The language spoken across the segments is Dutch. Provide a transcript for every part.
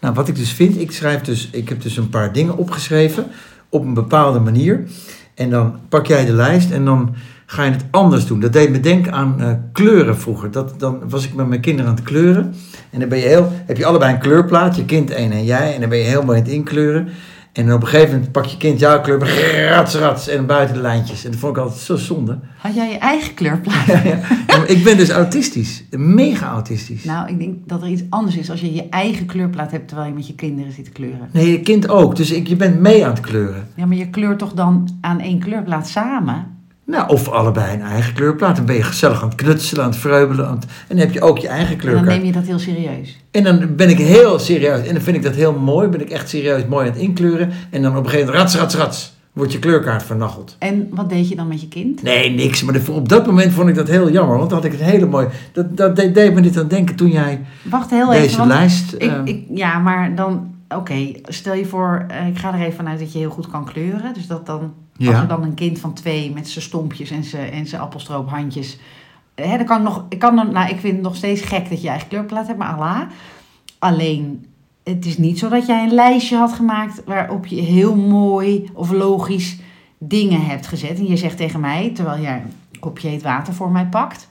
Nou, wat ik dus vind, ik schrijf dus, ik heb dus een paar dingen opgeschreven op een bepaalde manier. En dan pak jij de lijst en dan ga je het anders doen. Dat deed me denken aan eh, kleuren vroeger. Dat, dan was ik met mijn kinderen aan het kleuren. En dan ben je heel, heb je allebei een kleurplaat, je kind één en jij. En dan ben je helemaal in het inkleuren. En op een gegeven moment pak je kind jouw kleur, rats, rats, en buiten de lijntjes. En dat vond ik altijd zo zonde. Had jij je eigen kleurplaat? Ja, ja. Ja, maar ik ben dus autistisch, mega autistisch. Nou, ik denk dat er iets anders is als je je eigen kleurplaat hebt terwijl je met je kinderen zit te kleuren. Nee, je kind ook. Dus ik, je bent mee aan het kleuren. Ja, maar je kleurt toch dan aan één kleurplaat samen? Nou, of allebei een eigen kleurplaat. Dan ben je gezellig aan het knutselen, aan het vreubelen. aan het- En dan heb je ook je eigen En dan neem je dat heel serieus. En dan ben ik heel serieus. En dan vind ik dat heel mooi. Ben ik echt serieus mooi aan het inkleuren. En dan op een gegeven moment, rats, rats, rats, wordt je kleurkaart vernacheld. En wat deed je dan met je kind? Nee, niks. Maar op dat moment vond ik dat heel jammer. Want dan had ik een hele mooie... Dat, dat deed, deed me dit aan denken toen jij Wacht heel deze even. lijst... ik, eh, ik, ja, maar dan... Oké, stel je voor, eh, ik ga er even vanuit dat je heel goed kan kleuren. Dus dat dan, als er dan een kind van twee met zijn stompjes en zijn, en zijn appelstroophandjes... Hè, dan kan nog, ik, kan dan, nou, ik vind het nog steeds gek dat je eigen kleurplaat hebt, maar Allah. Alleen, het is niet zo dat jij een lijstje had gemaakt waarop je heel mooi of logisch dingen hebt gezet. En je zegt tegen mij, terwijl jij een kopje heet water voor mij pakt,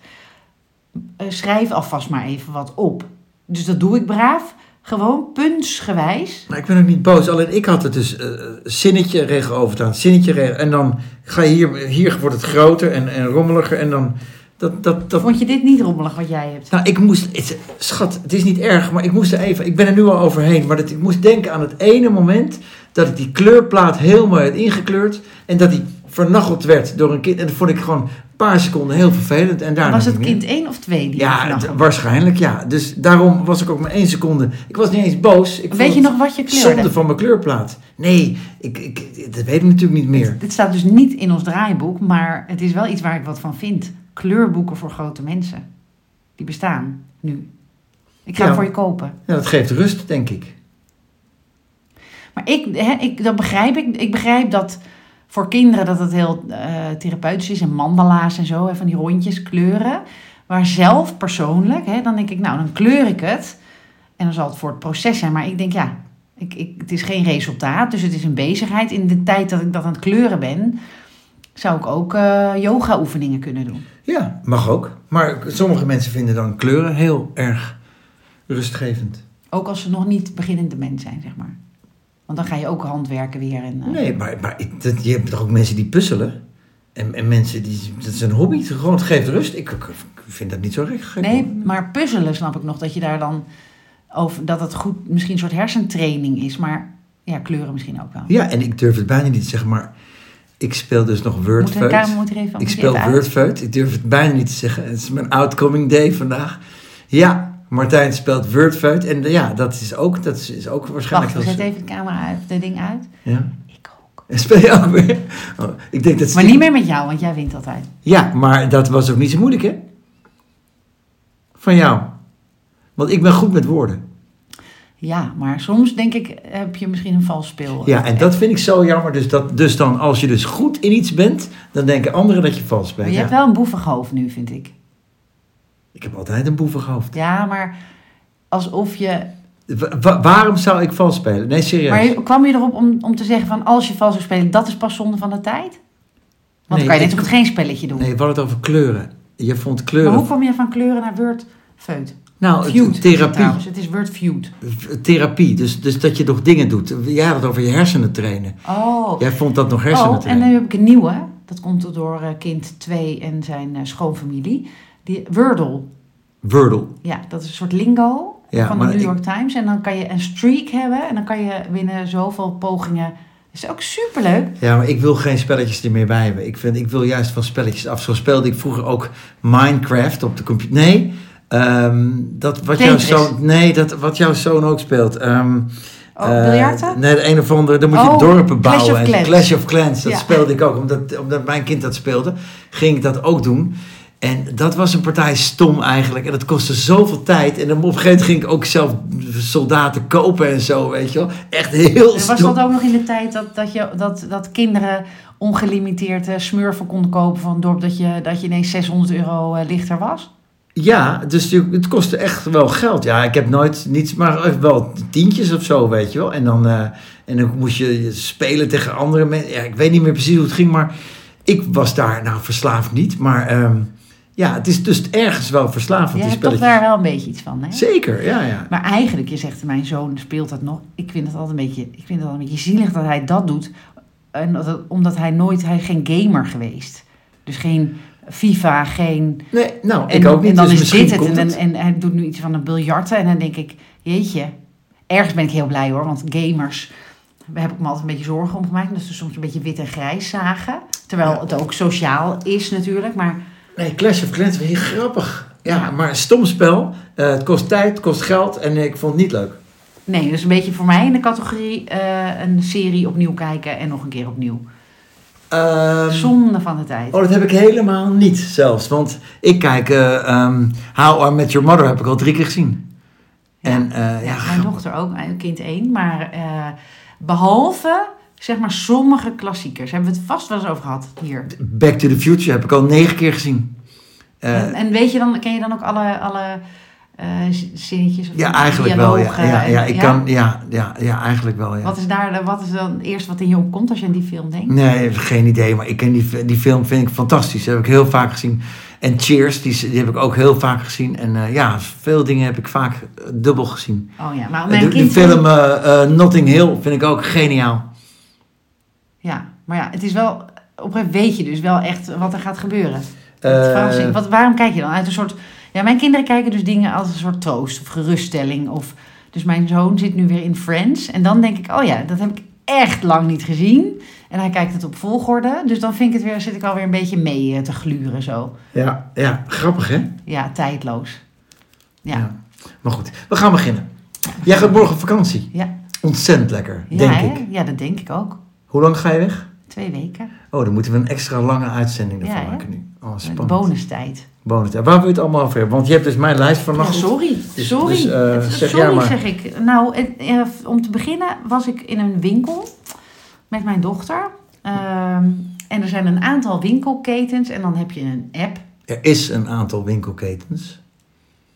eh, schrijf alvast maar even wat op. Dus dat doe ik braaf, gewoon puntsgewijs. Nou, ik ben ook niet boos. Alleen ik had het dus eh, zinnetje regel overtaan, zinnetje. En dan ga je hier, hier wordt het groter en, en rommeliger. En dan, dat, dat, dat, Vond je dit niet rommelig wat jij hebt? nou, ik moest, het- schat, het is niet erg, maar ik moest er even, ik ben er nu al overheen. Maar dat, ik moest denken aan het ene moment dat ik die kleurplaat heel mooi had ingekleurd. En dat die vernacheld werd door een kind. En dat vond ik gewoon een paar seconden heel vervelend. En daarna Was het kind één of twee die Ja, waarschijnlijk ja. Dus daarom was ik ook maar één seconde. Ik was niet eens boos. Ik Weet je nog wat je kleurde? Zonde van mijn kleurplaat. Nee, ik, ik, dat weet ik natuurlijk niet meer. Dit staat dus niet in ons draaiboek, maar het is wel iets waar ik wat van vind. Kleurboeken voor grote mensen. Die bestaan nu. Ik ga Ja. hem voor je kopen. Ja, dat geeft rust, denk ik. Maar ik, hè, ik, dat begrijp ik. Ik begrijp dat voor kinderen dat het heel eh, therapeutisch is. En mandala's en zo, hè, van die rondjes, kleuren. Maar zelf persoonlijk, hè, dan denk ik, nou, dan kleur ik het. En dan zal het voor het proces zijn. Maar ik denk, ja, ik, ik, het is geen resultaat. Dus het is een bezigheid. In de tijd dat ik dat aan het kleuren ben, zou ik ook eh, yoga-oefeningen kunnen doen. Ja, mag ook. Maar sommige mensen vinden dan kleuren heel erg rustgevend. Ook als ze nog niet beginnend dement zijn, zeg maar. Want dan ga je ook handwerken weer. En, eh, Nee, maar, maar ik- dat, je hebt toch ook mensen die puzzelen? En, en mensen die, dat is een hobby. Gewoon, het geeft rust. Ik, ik vind dat niet zo gek. Nee, maar puzzelen snap ik nog dat je daar dan over dat het goed misschien een soort hersentraining is, maar ja, kleuren misschien ook wel. Ja, en ik durf het bijna niet te zeggen, maar ik speel dus nog Wordfeut. Ik speel. Wordfeut. Ik durf het bijna niet te zeggen. Het is mijn outcoming day vandaag. Ja, Martijn speelt Wordfeut. En ja, dat is ook, dat is, ook waarschijnlijk... Wacht, zet even de camera uit, de ding uit. Ja. Ik ook. En speel je ook weer? Oh, ik denk dat Maar niet meer met jou, want jij wint altijd. Ja, maar dat was ook niet zo moeilijk, hè? Van jou. Want ik ben goed met woorden. Ja, maar soms denk ik heb je misschien een vals speel. Ja, en dat vind ik zo jammer. Dus, dat, dus dan, als je dus goed in iets bent, dan denken anderen dat je vals Maar bent. je Ja. hebt wel een boevig hoofd nu, vind ik. Ik heb altijd een boevig hoofd. Ja, maar alsof je. Wa- wa- waarom zou ik vals spelen? Nee, serieus. Maar kwam je erop om, om te zeggen van als je vals zou spelen, dat is pas zonde van de tijd? Want Nee, dan kan je net goed geen spelletje doen. Nee, we hadden het over kleuren. Je vond kleuren... Maar hoe kwam je van kleuren naar Word Feut? nou, het- is het therapie. trouwens. Het is Word Feud. Therapie. Dus, dus dat je nog dingen doet. Jij had het over je hersenen trainen. Oh. Jij vond dat nog hersenen oh, en trainen. nu heb ik een nieuwe. Dat komt door eh, kind 2 en zijn eh, schoonfamilie. Die Wordle. Wordle. Ja, dat is een soort lingo Ja, van de New ik- York Times. En dan kan je een streak hebben. En dan kan je binnen zoveel pogingen... Dat is ook superleuk. Ja, maar ik wil geen spelletjes er meer bij hebben. Ik, vind, ik wil juist van spelletjes af. Zo speelde ik vroeger ook Minecraft op de computer. Nee, ehm, dat wat jouw zoon... Nee, dat wat jouw zoon ook speelt. Ehm, Oh, eh, biljarten? nee, de een of andere... Dan moet je Oh, dorpen Clash bouwen. of en Clans. Clash of Clans. Dat Ja. speelde ik ook. Omdat, omdat mijn kind dat speelde, ging ik dat ook doen. En dat was een partij stom eigenlijk. En dat kostte zoveel tijd. En dan op een gegeven moment ging ik ook zelf soldaten kopen en zo, weet je wel. Echt heel En stom. was dat ook nog in de tijd dat, dat, je, dat, dat kinderen ongelimiteerd eh, smurfen konden kopen van het dorp dat je, dat je ineens 600 euro eh, lichter was? Ja, dus het kostte echt wel geld. Ja, ik heb nooit niets, maar wel tientjes of zo, weet je wel. En dan, eh, en dan moest je spelen tegen andere mensen. Ja, ik weet niet meer precies hoe het ging, maar ik was daar, nou verslaafd niet. Maar ehm, ja, het is dus ergens wel verslavend, Je die hebt toch spelletjes. daar wel een beetje iets van, hè? Zeker, ja, ja. Maar eigenlijk, je zegt, mijn zoon speelt dat nog. Ik vind het altijd een beetje, ik vind het altijd een beetje zielig dat hij dat doet. En dat, omdat hij nooit, hij is geen gamer geweest. Dus geen FIFA, geen... Nee, nou, En, ik ook niet. en dan dus is misschien dit het. En, en, hij doet nu iets van een biljarten. En dan denk ik, jeetje. Ergens ben ik heel blij hoor. Want gamers, daar heb ik me altijd een beetje zorgen om gemaakt. Dat ze soms een beetje wit en grijs zagen. Terwijl Ja. het ook sociaal is natuurlijk. Maar Nee, Clash of Clans, heel grappig. Ja, maar een stom spel. Eh, het kost tijd, het kost geld en ik vond het niet leuk. nee, dus een beetje voor mij in de categorie eh, een serie opnieuw kijken en nog een keer opnieuw. Ehm, Zonde van de tijd. Oh, dat heb ik helemaal niet zelfs. Want ik kijk, ehm, How I Met Your Mother heb ik al drie keer gezien. Ja. En ja, Ja, mijn dochter ook, kind één. Maar eh, behalve, zeg maar, sommige klassiekers. Hebben we het vast wel eens over gehad hier. Back to the Future heb ik al negen keer gezien. Eh, en, en weet je dan, ken je dan ook alle, alle eh, zinnetjes? Of ja, eigenlijk wel. Ja, ja, ja, ik Kan, ja, ja, ja, eigenlijk wel. Ja. Wat is daar, de- wat is dan het eerste wat in je opkomt als je aan die film denkt? Nee, geen idee. Maar ik ken die, die film vind ik fantastisch. Die heb ik heel vaak gezien. En Cheers, die, die heb ik ook heel vaak gezien. En eh, ja, veel dingen heb ik vaak dubbel gezien. Oh ja, maar De, mijn de kind... film eh, eh, Notting Hill vind ik ook geniaal. Ja, maar ja, het is wel... Op een gegeven moment weet je dus wel echt wat er gaat gebeuren. Het verrassing. Wat, waarom kijk je dan? Uit een soort... Ja, mijn kinderen kijken dus dingen als een soort troost of geruststelling. Of, dus mijn zoon zit nu weer in Friends. En dan denk ik, oh ja, dat heb ik echt lang niet gezien. En hij kijkt het op volgorde. Dus dan vind ik het weer, zit ik alweer een beetje mee eh, te gluren zo. ja, ja, grappig hè? Ja, tijdloos. Ja. Ja. Maar goed, we gaan beginnen. Jij gaat morgen op vakantie. Ja. Ontzettend lekker, Ja, denk hè? ik. Ja, dat denk ik ook. Hoe lang ga je weg? Twee weken. Oh, dan moeten we een extra lange uitzending ervan Ja, maken nu. Oh, spannend. bonustijd. Bonus. Waar wil je het allemaal over hebben? Want je hebt dus mijn lijst Ja, vannacht. sorry. Dus- sorry. dus, eh, zeg sorry, maar. zeg ik. Nou, eh, om te beginnen was ik in een winkel met mijn dochter. Ehm, en er zijn een aantal winkelketens en dan heb je een app. Er is een aantal winkelketens.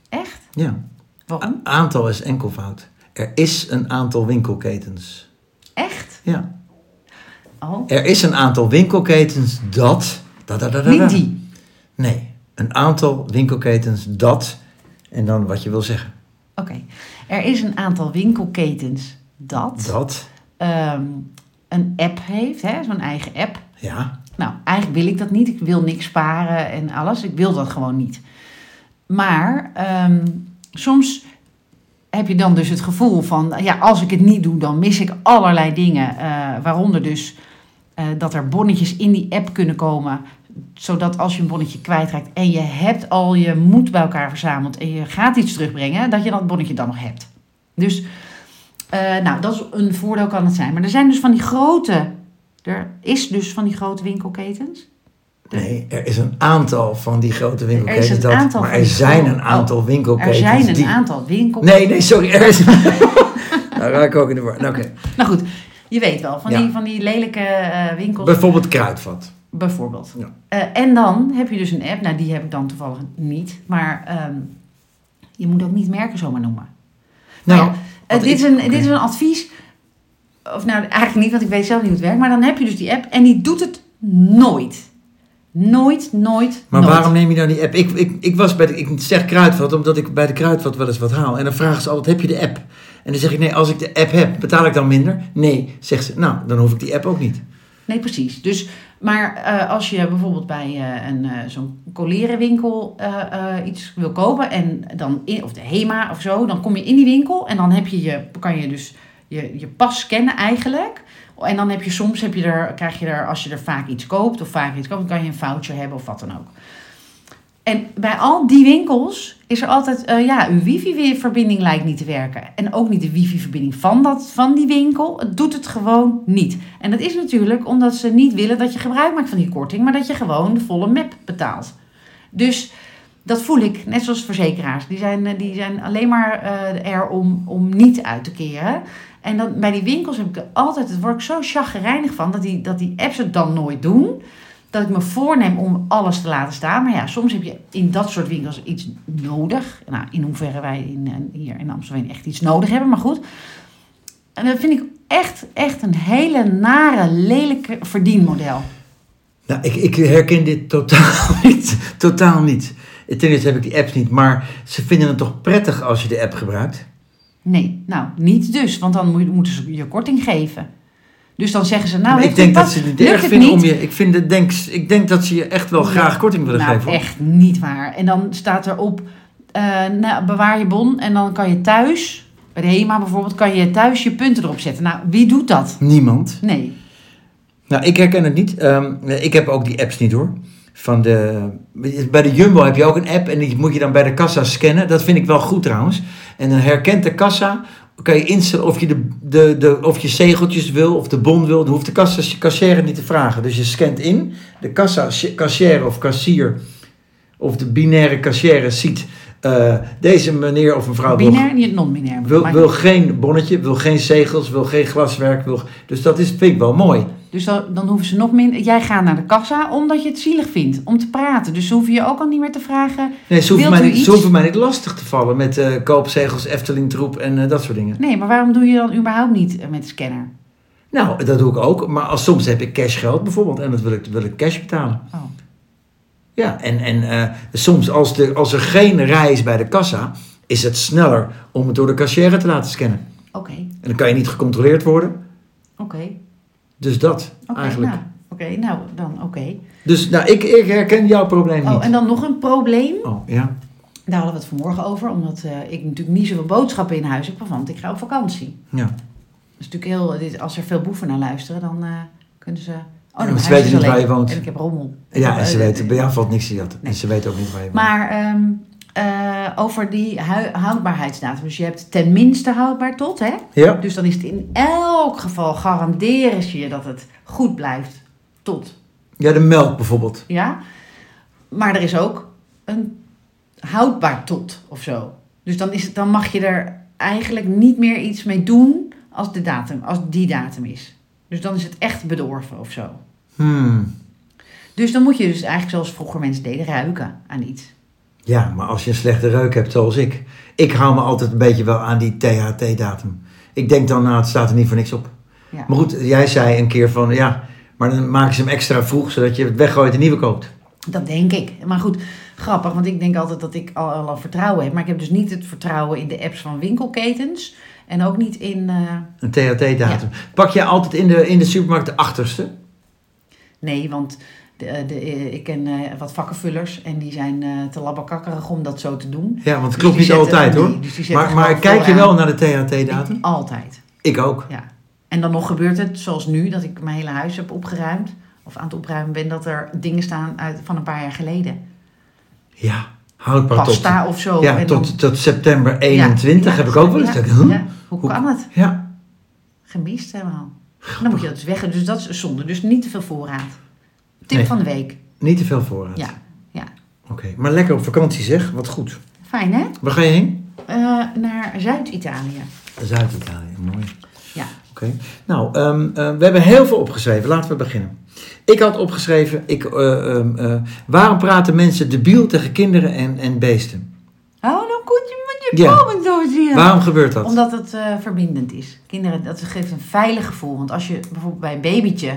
Echt? Ja. Waarom? A- aantal is enkelvoud. Er is een aantal winkelketens. Echt? Ja. Oh, Er is een aantal winkelketens dat. Da, da, da, da, da. niet die. Nee. Een aantal winkelketens dat. En dan wat je wil zeggen. Oké. Er is een aantal winkelketens dat, Dat. ehm, een app heeft, hè, zo'n eigen app. Ja. Nou, eigenlijk wil ik dat niet. Ik wil niks sparen en alles. Ik wil dat gewoon niet. Maar ehm, soms heb je dan dus het gevoel van... ja, als ik het niet doe, dan mis ik allerlei dingen. eh, waaronder dus eh, dat er bonnetjes in die app kunnen komen... zodat als je een bonnetje kwijtraakt... en je hebt al je moed bij elkaar verzameld... en je gaat iets terugbrengen... dat je dat bonnetje dan nog hebt. Dus, eh, nou, dat is een voordeel kan het zijn. Maar er zijn dus van die grote... Er is dus van die grote winkelketens... Nee, er is een aantal van die grote winkelketens. een dat, aantal maar van er zijn een aantal Er winkelketens. zijn een die... aantal winkels. Nee, nee, sorry. Er is... nou, raak ik ook in de war. Nou, oké. Nou goed, je weet wel, van, Ja. die, van die lelijke eh, winkels Bijvoorbeeld kruidvat. bijvoorbeeld. Ja. Eh, en dan heb je dus een app, nou die heb ik dan toevallig niet, maar ehm, je moet ook niet merken zomaar noemen. Nou, Nou ja, dit, is ik- een, dit is een advies, of nou eigenlijk niet, want ik weet zelf niet hoe het werkt, maar dan heb je dus die app en die doet het nooit. Nooit, nooit, Maar nooit. waarom neem je nou die app? Ik, ik, ik was bij de, ik zeg kruidvat, omdat ik bij de kruidvat wel eens wat haal. En dan vragen ze altijd, heb je de app? En dan zeg ik, nee, als ik de app heb, betaal ik dan minder? Nee, zegt ze, nou, dan hoef ik die app ook niet. Nee, precies. Dus, maar eh, als je bijvoorbeeld bij eh, een, eh, zo'n colerenwinkel iets wil kopen, en dan in, of de HEMA of zo, dan kom je in die winkel en dan heb je je, kan je dus je, je pas scannen eigenlijk. En dan heb je soms, heb je er, krijg je er, als je er vaak iets koopt of vaak iets koopt, dan kan je een voucher hebben of wat dan ook. En bij al die winkels is er altijd, eh, ja, uw wifi-verbinding lijkt niet te werken. En ook niet de wifi-verbinding van, dat, van die winkel. Het doet het gewoon niet. En dat is natuurlijk omdat ze niet willen dat je gebruik maakt van die korting, maar dat je gewoon de volle map betaalt. Dus dat voel ik, net zoals verzekeraars. Die zijn, eh, die zijn alleen maar eh, er om, om niet uit te keren. En dan, bij die winkels heb ik altijd, het word ik zo chagrijnig van, dat die, dat die apps het dan nooit doen. Dat ik me voorneem om alles te laten staan. Maar ja, soms heb je in dat soort winkels iets nodig. Nou, in hoeverre wij in, eh, hier in Amsterdam echt iets nodig hebben, maar goed. En dat vind ik echt, echt een hele nare, lelijke verdienmodel. Nou, ik, ik herken dit totaal niet. Totaal niet. Ten eerste heb ik die apps niet, maar ze vinden het toch prettig als je de app gebruikt? Nee, nou, niet dus, want dan moet- moeten ze je korting geven. Dus dan zeggen ze, nou, ik denk dat pas- ze het erg vinden om je. Ik, vind het, denk, ik denk dat ze je echt wel graag korting willen nou, geven. hoor. echt niet waar. En dan staat erop, eh nou, bewaar je bon en dan kan je thuis, bij de HEMA bijvoorbeeld, kan je thuis je punten erop zetten. Nou, wie doet dat? Niemand. Nee. Nou, ik herken het niet. Ehm, ik heb ook die apps niet hoor. Van de, bij de Jumbo heb je ook een app en die moet je dan bij de kassa scannen. Dat vind ik wel goed trouwens. En dan herkent de kassa, kan je instellen of je, de, de, de, of je zegeltjes wil of de bon wil. Dan hoeft de kassa, kassier het niet te vragen. Dus je scant in, de kassa, kassier of kassier of de binaire kassière ziet eh, deze meneer of mevrouw wil Binair, niet non-binair. wil, wil geen bonnetje, wil geen zegels, wil geen glaswerk. Wil, dus dat is, vind ik wel mooi. Dus dan, dan hoeven ze nog minder. Jij gaat naar de kassa omdat je het zielig vindt om te praten. Dus ze hoeven je ook al niet meer te vragen. Nee, ze hoeven, mij niet, ze hoeven mij niet lastig te vallen met eh, koopzegels, Efteling troep en eh, dat soort dingen. Nee, maar waarom doe je dan überhaupt niet eh, met de scanner? Nou, dat doe ik ook. Maar als, soms heb ik cashgeld bijvoorbeeld en dat wil ik, wil ik cash betalen. Oh. Ja, en, en soms als, de, als er geen rij is bij de kassa, is het sneller om het door de cashier te laten scannen. Oké, En dan kan je niet gecontroleerd worden. oké. Dus dat eigenlijk. nou, oké, nou dan oké. Dus nou, ik, ik herken jouw probleem niet. Oh, en dan nog een probleem. Oh, ja. Daar hadden we het vanmorgen over, omdat eh, ik natuurlijk niet zoveel boodschappen in huis heb, want ik ga op vakantie. ja. Dat is natuurlijk heel, dit, als er veel boeven naar luisteren, dan eh, kunnen ze... Oh, maar mijn ze weten niet waar je woont. En ik heb rommel. Ja, en ze eh, weten, bij jou valt niks te jatten. Nee. En ze weten ook niet waar je woont. Maar ehm, eh, over die houdbaarheidsdatum. Dus je hebt tenminste houdbaar tot, hè? Ja? Dus dan is het in elk geval garanderen ze je dat het goed blijft tot. Ja, de melk bijvoorbeeld. Ja? Maar er is ook een houdbaar tot of zo. Dus dan, is het, dan mag je er eigenlijk niet meer iets mee doen als, de datum, als die datum is. Dus dan is het echt bedorven of zo. Hmm. Dus dan moet je dus eigenlijk zoals vroeger mensen deden ruiken aan iets. Ja, maar als je een slechte reuk hebt zoals ik. Ik hou me altijd een beetje wel aan die THT-datum. Ik denk dan, nou, het staat er niet voor niks op. Ja. Maar goed, jij zei een keer van, ja, maar dan maken ze hem extra vroeg, zodat je het weggooit en nieuwe koopt. Dat denk ik. Maar goed, grappig, want ik denk altijd dat ik al, al vertrouwen heb. Maar ik heb dus niet het vertrouwen in de apps van winkelketens. En ook niet in. eh, Een THT-datum. Pak jij altijd in de, in de supermarkt de achterste? nee, want de, de, eh, ik ken eh, wat vakkenvullers en die zijn eh, te labbekakkerig om dat zo te doen. Ja, want het Dus klopt niet altijd hoor. dus Maar, maar kijk je wel naar de THT-datum? Altijd. Ik ook. Ja. En dan nog gebeurt het, zoals nu, dat ik mijn hele huis heb opgeruimd. Of aan het opruimen ben, dat er dingen staan uit, van een paar jaar geleden. Ja, houdbaar tot. Pasta of zo. Ja, en tot, dan- tot september 21 Ja, heb ik ook wel eens. huh? ja. Hoe Hoe- kan het? Ja, Gemist helemaal. Dan moet je dat dus weg. Dus dat is zonde. Dus niet te veel voorraad. Tip Nee. van de week. niet te veel voorraad. Ja, ja. Oké, maar lekker op vakantie zeg, wat goed. Fijn hè? Waar ga je heen? Eh, naar Zuid-Italië. Zuid-Italië, mooi. Ja. Oké. Nou, ehm, eh, we hebben heel veel opgeschreven. Laten we beginnen. Ik had opgeschreven, ik, eh, ehm, eh, waarom praten mensen debiel tegen kinderen en, en beesten? Oh, dan moet je met je komen doorzien. Waarom gebeurt dat? Omdat het verbindend is. Kinderen, dat geeft een veilig gevoel. Want als je bijvoorbeeld bij een babytje...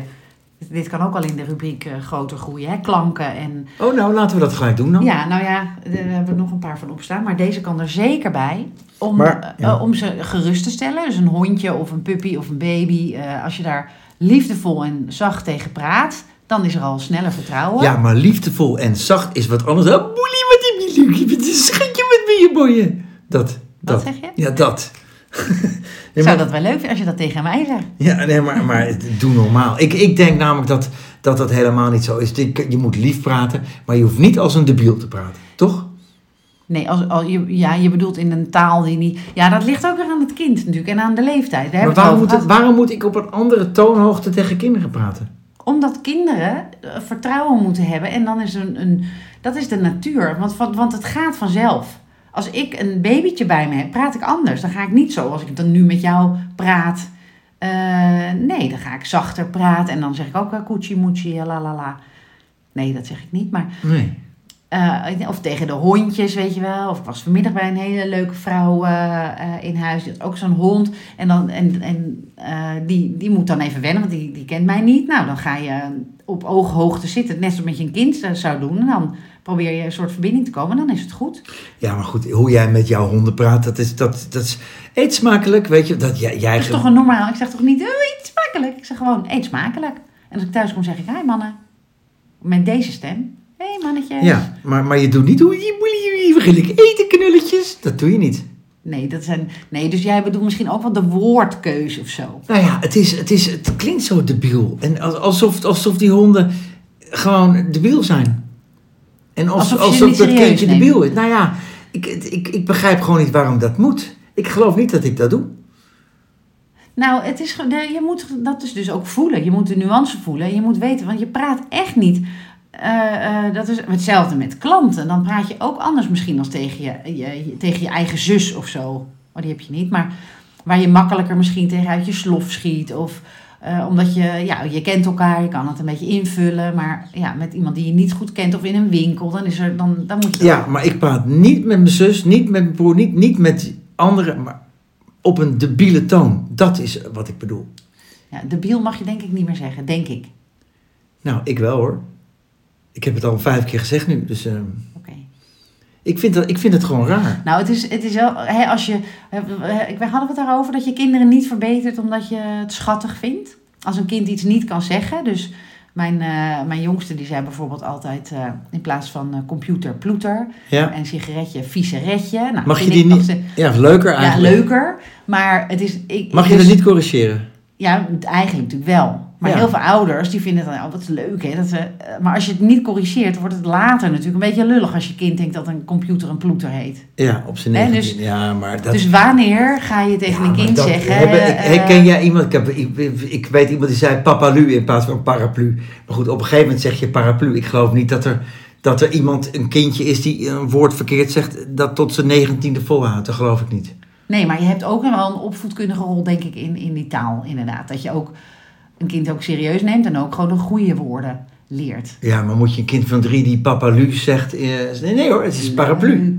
Dit kan ook al in de rubriek eh, groter groeien, hè? Klanken en... Oh, nou, laten we dat gelijk doen dan. Ja, nou ja, daar hebben we nog een paar van opstaan. Maar deze kan er zeker bij. Om, Maar, eh, om ze gerust te stellen. Dus een hondje of een puppy of een baby. eh, als je daar liefdevol en zacht tegen praat... dan is er al sneller vertrouwen. Ja, maar liefdevol en zacht is wat anders. Oh, boelie, wat heb je leuk. Je bent een schatje met me, je boeien. Dat, Wat dat. zeg je? Ja, dat. Zou Nee, dat wel leuk vinden als je dat tegen mij zegt? Ja, nee, maar, maar doe normaal. Ik, ik denk namelijk dat, dat dat helemaal niet zo is. Je, moet lief praten, maar je hoeft niet als een debiel te praten. Toch? Nee, als, als je, ja, je bedoelt in een taal die niet... Ja, dat ligt ook weer aan het kind natuurlijk en aan de leeftijd. Maar waarom moet, het, waarom moet ik op een andere toonhoogte tegen kinderen praten? Omdat kinderen eh, vertrouwen moeten hebben en dan is een, een dat is de natuur, want, want het gaat vanzelf. Als ik een babytje bij me heb, praat ik anders. Dan ga ik niet zo als ik dan nu met jou praat. Eh, nee, dan ga ik zachter praten en dan zeg ik ook uh, koetsie moetsie, la la la. Nee, dat zeg ik niet. Maar, Nee. eh, of tegen de hondjes, weet je wel. Of ik was vanmiddag bij een hele leuke vrouw eh, eh, in huis. Die had ook zo'n hond. En, dan, en, en eh, die, die moet dan even wennen, want die, die kent mij niet. Nou, dan ga je op ooghoogte zitten. Net zoals met je een kind eh, zou doen. En dan probeer je een soort verbinding te komen. En dan is het goed. Ja, maar goed, hoe jij met jouw honden praat, dat is, dat, dat is eet smakelijk, weet je. Dat jij, jij Dat is toch een normaal. Ik zeg toch niet, oh, eet smakelijk. Ik zeg gewoon, eet smakelijk. En als ik thuis kom, zeg ik, hi mannen. Met deze stem. Hé hey, mannetjes. Ja, maar, maar je doet niet hoe je wil ik eten knulletjes. Dat doe je niet. Nee, dat zijn, nee, dus jij bedoelt misschien ook wel de woordkeuze of zo. Nou ja, het, is, het, is, het klinkt zo debiel. En als- alsof, alsof die honden gewoon debiel zijn. En als, niet dat kindje neemt. debiel is. Nou ja, ik, ik, ik begrijp gewoon niet waarom dat moet. Ik geloof niet dat ik dat doe. Nou, het is, de- je moet dat is dus ook voelen. Je moet de nuance voelen. En je moet weten, want je praat echt niet. eh, eh, dat is hetzelfde met klanten. Dan praat je ook anders misschien als tegen je, tegen je eigen zus of zo. Maar die heb je niet. Maar waar je makkelijker misschien tegen uit je slof schiet. Of eh, omdat je, ja, je kent elkaar, je kan het een beetje invullen. Maar ja, met iemand die je niet goed kent of in een winkel, dan, is er, dan, dan moet je... Ja, maar ik praat niet met mijn zus, niet met mijn broer, niet, niet met anderen, maar op een debiele toon. Dat is wat ik bedoel. Ja, debiel mag je denk ik niet meer zeggen, denk ik. Nou, ik wel hoor. Ik heb het al vijf keer gezegd nu, dus ehm. Ik, vind dat, ik vind het gewoon raar. Nou, het is, het is wel, hè, als je, we hadden het daarover dat je kinderen niet verbetert omdat je het schattig vindt. Als een kind iets niet kan zeggen. Dus mijn, eh, mijn jongste die zei bijvoorbeeld altijd eh, in plaats van eh, computer ploeter Ja, en sigaretje viezeretje. Nou, Mag je die niet- ja leuker Ja, eigenlijk. leuker. Maar het is... Ik, Mag je dus- dat niet corrigeren? Ja, eigenlijk natuurlijk wel. Maar Ja. heel veel ouders die vinden het dan, oh, wat leuk hè. Dat ze, eh, maar als je het niet corrigeert, wordt het later natuurlijk een beetje lullig als je kind denkt dat een computer een ploeter heet. Ja, op zijn 19. dus- ja, maar dat... Dus wanneer ga je tegen Ja, een kind dat zeggen... hebben- ik, eh, ken jij iemand? Ik, heb, ik, ik weet iemand die zei papalu in plaats van paraplu. Maar goed, op een gegeven moment zeg je paraplu. Ik geloof niet dat er, dat er iemand, een kindje is die een woord verkeerd zegt, dat tot zijn negentiende volhoudt. Dat geloof ik niet. Nee, maar je hebt ook wel een opvoedkundige rol, denk ik, in, in die taal inderdaad. Dat je ook een kind ook serieus neemt en ook gewoon de goede woorden leert. Ja, maar moet je een kind van drie die papalu zegt... eh, nee, nee hoor, het is paraplu.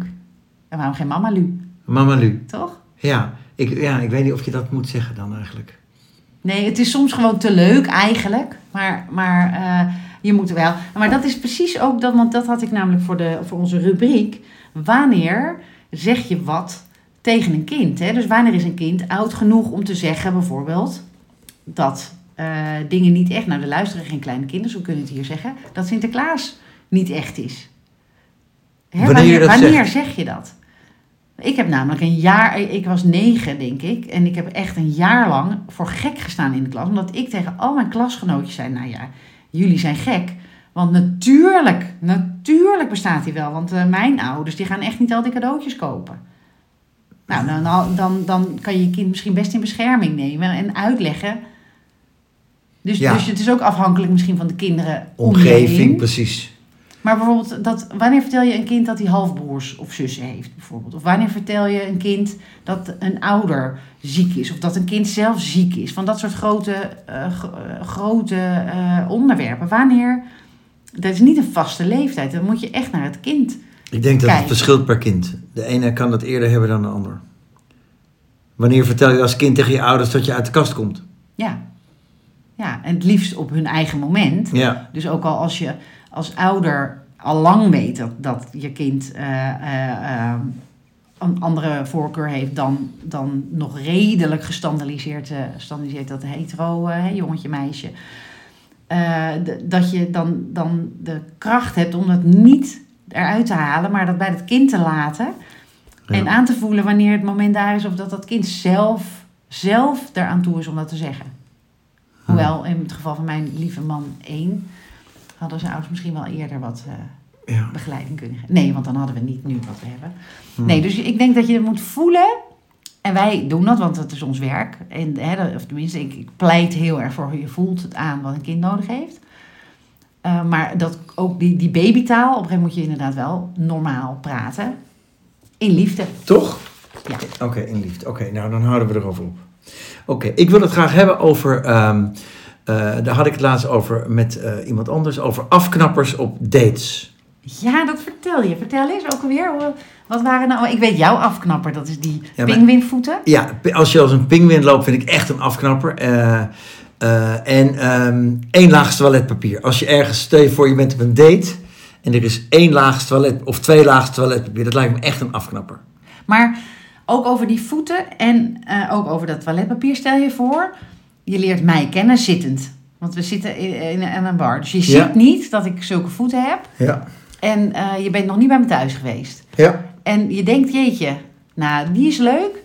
En waarom geen mama lu, Mamalu. toch? Ja ik, ja, ik weet niet of je dat moet zeggen dan eigenlijk. Nee, het is soms gewoon te leuk eigenlijk. Maar, maar eh, je moet wel. Maar dat is precies ook dat, want dat had ik namelijk voor, de, voor onze rubriek. Wanneer zeg je wat tegen een kind? Hè? Dus wanneer is een kind oud genoeg om te zeggen, bijvoorbeeld, dat eh, dingen niet echt. Nou, er luisteren geen kleine kinderen, zo kunnen we het hier zeggen. Dat Sinterklaas niet echt is. Hè, Wanneer wanneer zeg je dat? Ik heb namelijk een jaar, ik was negen denk ik, en ik heb echt een jaar lang voor gek gestaan in de klas, omdat ik tegen al mijn klasgenootjes zei, nou ja, jullie zijn gek. Want natuurlijk, natuurlijk bestaat hij wel, want eh, mijn ouders die gaan echt niet al die cadeautjes kopen. Nou, dan, dan, dan, dan kan je je kind misschien best in bescherming nemen en uitleggen. Dus, Ja. dus het is ook afhankelijk misschien van de kinderen Omgeving, precies. Maar bijvoorbeeld, dat, wanneer vertel je een kind dat hij halfbroers of zussen heeft, bijvoorbeeld? Of wanneer vertel je een kind dat een ouder ziek is? Of dat een kind zelf ziek is? Van dat soort grote, eh, eh, grote eh, onderwerpen. Wanneer? Dat is niet een vaste leeftijd. Dan moet je echt naar het kind. Ik denk dat het verschilt per kind. De ene kan dat eerder hebben dan de ander. Wanneer vertel je als kind tegen je ouders dat je uit de kast komt? Ja. Ja, en het liefst op hun eigen moment. Ja, Dus ook al als je als ouder al lang weet dat, dat je kind eh, eh, eh, een andere voorkeur heeft dan, dan nog redelijk gestandardiseerd, gestandardiseerd dat hetero jongetje, meisje. dat je dan, dan de kracht hebt om dat niet eruit te halen, maar dat bij het kind te laten. Ja. En aan te voelen wanneer het moment daar is of dat dat kind zelf, zelf eraan toe is om dat te zeggen. Hoewel in het geval van mijn lieve man één hadden zijn ouders misschien wel eerder wat eh, ja. begeleiding kunnen geven. Nee, want dan hadden we niet nu wat we hebben. Hm. Nee, dus ik denk dat je het moet voelen. En wij doen dat, want het is ons werk. En, hè, dat- of tenminste, ik, ik pleit heel erg voor je voelt het aan wat een kind nodig heeft. Eh, maar dat ook die, die babytaal, op een gegeven moment moet je inderdaad wel normaal praten. In liefde. Toch? Ja. Oké, in liefde. Oké, nou dan houden we erover op. Oké, ik wil het graag hebben over ehm, Eh, daar had ik het laatst over met eh, iemand anders. Over afknappers op dates. Ja, dat vertel je. Vertel eens ook alweer. Wat waren nou... Ik weet jouw afknapper. Dat is die Ja, pinguïnvoeten. Ja, als je als een pinguïn loopt, vind ik echt een afknapper. Eh, en ehm, één laag toiletpapier. Als je ergens, stel voor je bent op een date en er is één laag toilet of twee lagen toiletpapier. Dat lijkt me echt een afknapper. Maar ook over die voeten en eh, ook over dat toiletpapier stel je voor. Je leert mij kennen zittend. Want we zitten in, in, in een bar. Dus je Ja. ziet niet dat ik zulke voeten heb. Ja. En eh, je bent nog niet bij me thuis geweest. Ja. En je denkt, jeetje, nou, die is leuk.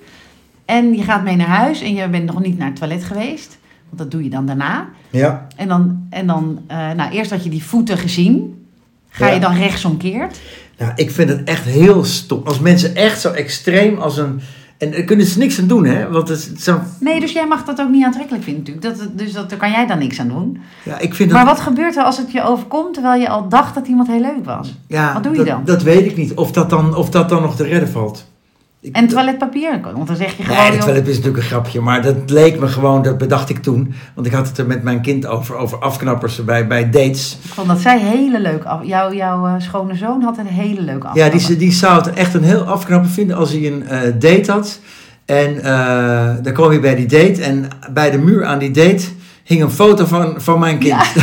En je gaat mee naar huis en je bent nog niet naar het toilet geweest. Want dat doe je dan daarna. Ja. En dan, en dan eh, nou, eerst had je die voeten gezien. Ga Ja. je dan rechtsomkeerd? Nou, ik vind het echt heel stom. Als mensen echt zo extreem als een... En daar kunnen ze niks aan doen, hè? Want het is zo... Nee, dus jij mag dat ook niet aantrekkelijk vinden natuurlijk. Dat, dus dat, daar kan jij dan niks aan doen. Ja, ik vind dat... Maar wat gebeurt er als het je overkomt terwijl je al dacht dat iemand heel leuk was? ja, wat doe je dan? Dat weet ik niet. Of dat dan, of dat dan nog te redden valt. Ik- En toiletpapier, want dan zeg je gewoon... Nee, het toilet is natuurlijk een grapje, maar dat leek me gewoon, dat bedacht ik toen. Want ik had het er met mijn kind over, over afknappers bij, bij dates. Ik vond dat zij hele leuk af. Jouw, jouw eh, schone zoon had een hele leuke Ja, afknapper. die, die zou het echt een heel afknapper vinden als hij een eh, date had. En eh, dan kwam hij bij die date en bij de muur aan die date hing een foto van, van mijn kind.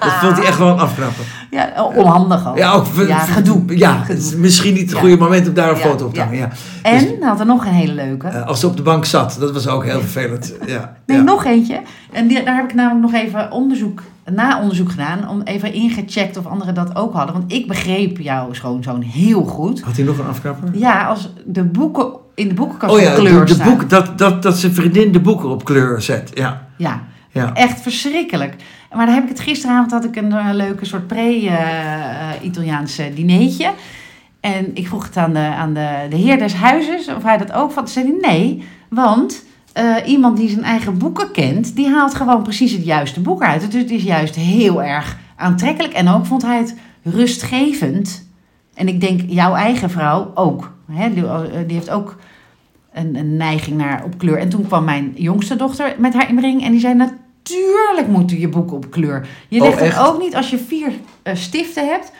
dat vond hij echt wel een afknapper. Ja, onhandig ook. Ja, ook, Ja, gedoe. Ja, Gedoe. misschien niet het Ja. goede moment om daar een foto op te hangen. Ja. En Dus, had er nog een hele leuke. eh, als ze op de bank zat, dat was ook heel vervelend. Ja, Nee, nog eentje. En die, daar heb ik namelijk nog even onderzoek, na-onderzoek gedaan. Om even ingecheckt of anderen dat ook hadden. Want ik begreep jouw schoonzoon heel goed. Had hij nog een afknapper? Ja, als de boeken in de boekenkast Oh op ja, kleur de, de staan. boek, dat, dat, dat zijn vriendin de boeken op kleur zet. Ja, Ja, echt verschrikkelijk. Maar dan heb ik het gisteravond had ik een, eh, leuke soort pre-Italiaanse dineetje. En ik vroeg het aan, de, aan de, de heer des huizes of hij dat ook vond. Toen zei nee, want eh, iemand die zijn eigen boeken kent, die haalt gewoon precies het juiste boek uit. Dus het is juist heel erg aantrekkelijk. En ook vond hij het rustgevend. En ik denk jouw eigen vrouw ook. Hè? Die, eh, die heeft ook een, een neiging naar op kleur. En toen kwam mijn jongste dochter met haar inbreng en die zei: Natuurlijk moeten je boeken op kleur. Je Oh, legt het ook niet als je vier eh, stiften hebt: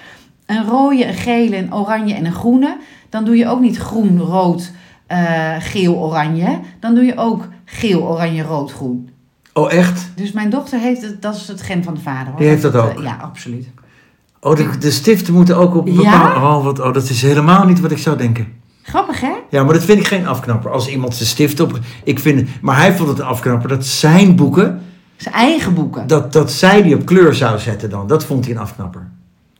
een rode, een gele, een oranje en een groene. Dan doe je ook niet groen, rood, eh, geel, oranje. Dan doe je ook geel, oranje, rood, groen. Oh, echt? Dus mijn dochter heeft het, dat is het gen van de vader. Hoor. Die heeft dat eh, ook? ja, absoluut. Oh, de, de stiften moeten ook op een Ja? Oh, wat, oh, dat is helemaal niet wat ik zou denken. Grappig, hè? Ja, maar dat vind ik geen afknapper. Als iemand zijn stift op... Ik vind, maar hij vond het een afknapper dat zijn boeken... Zijn eigen boeken. Dat, dat zij die op kleur zou zetten dan. Dat vond hij een afknapper.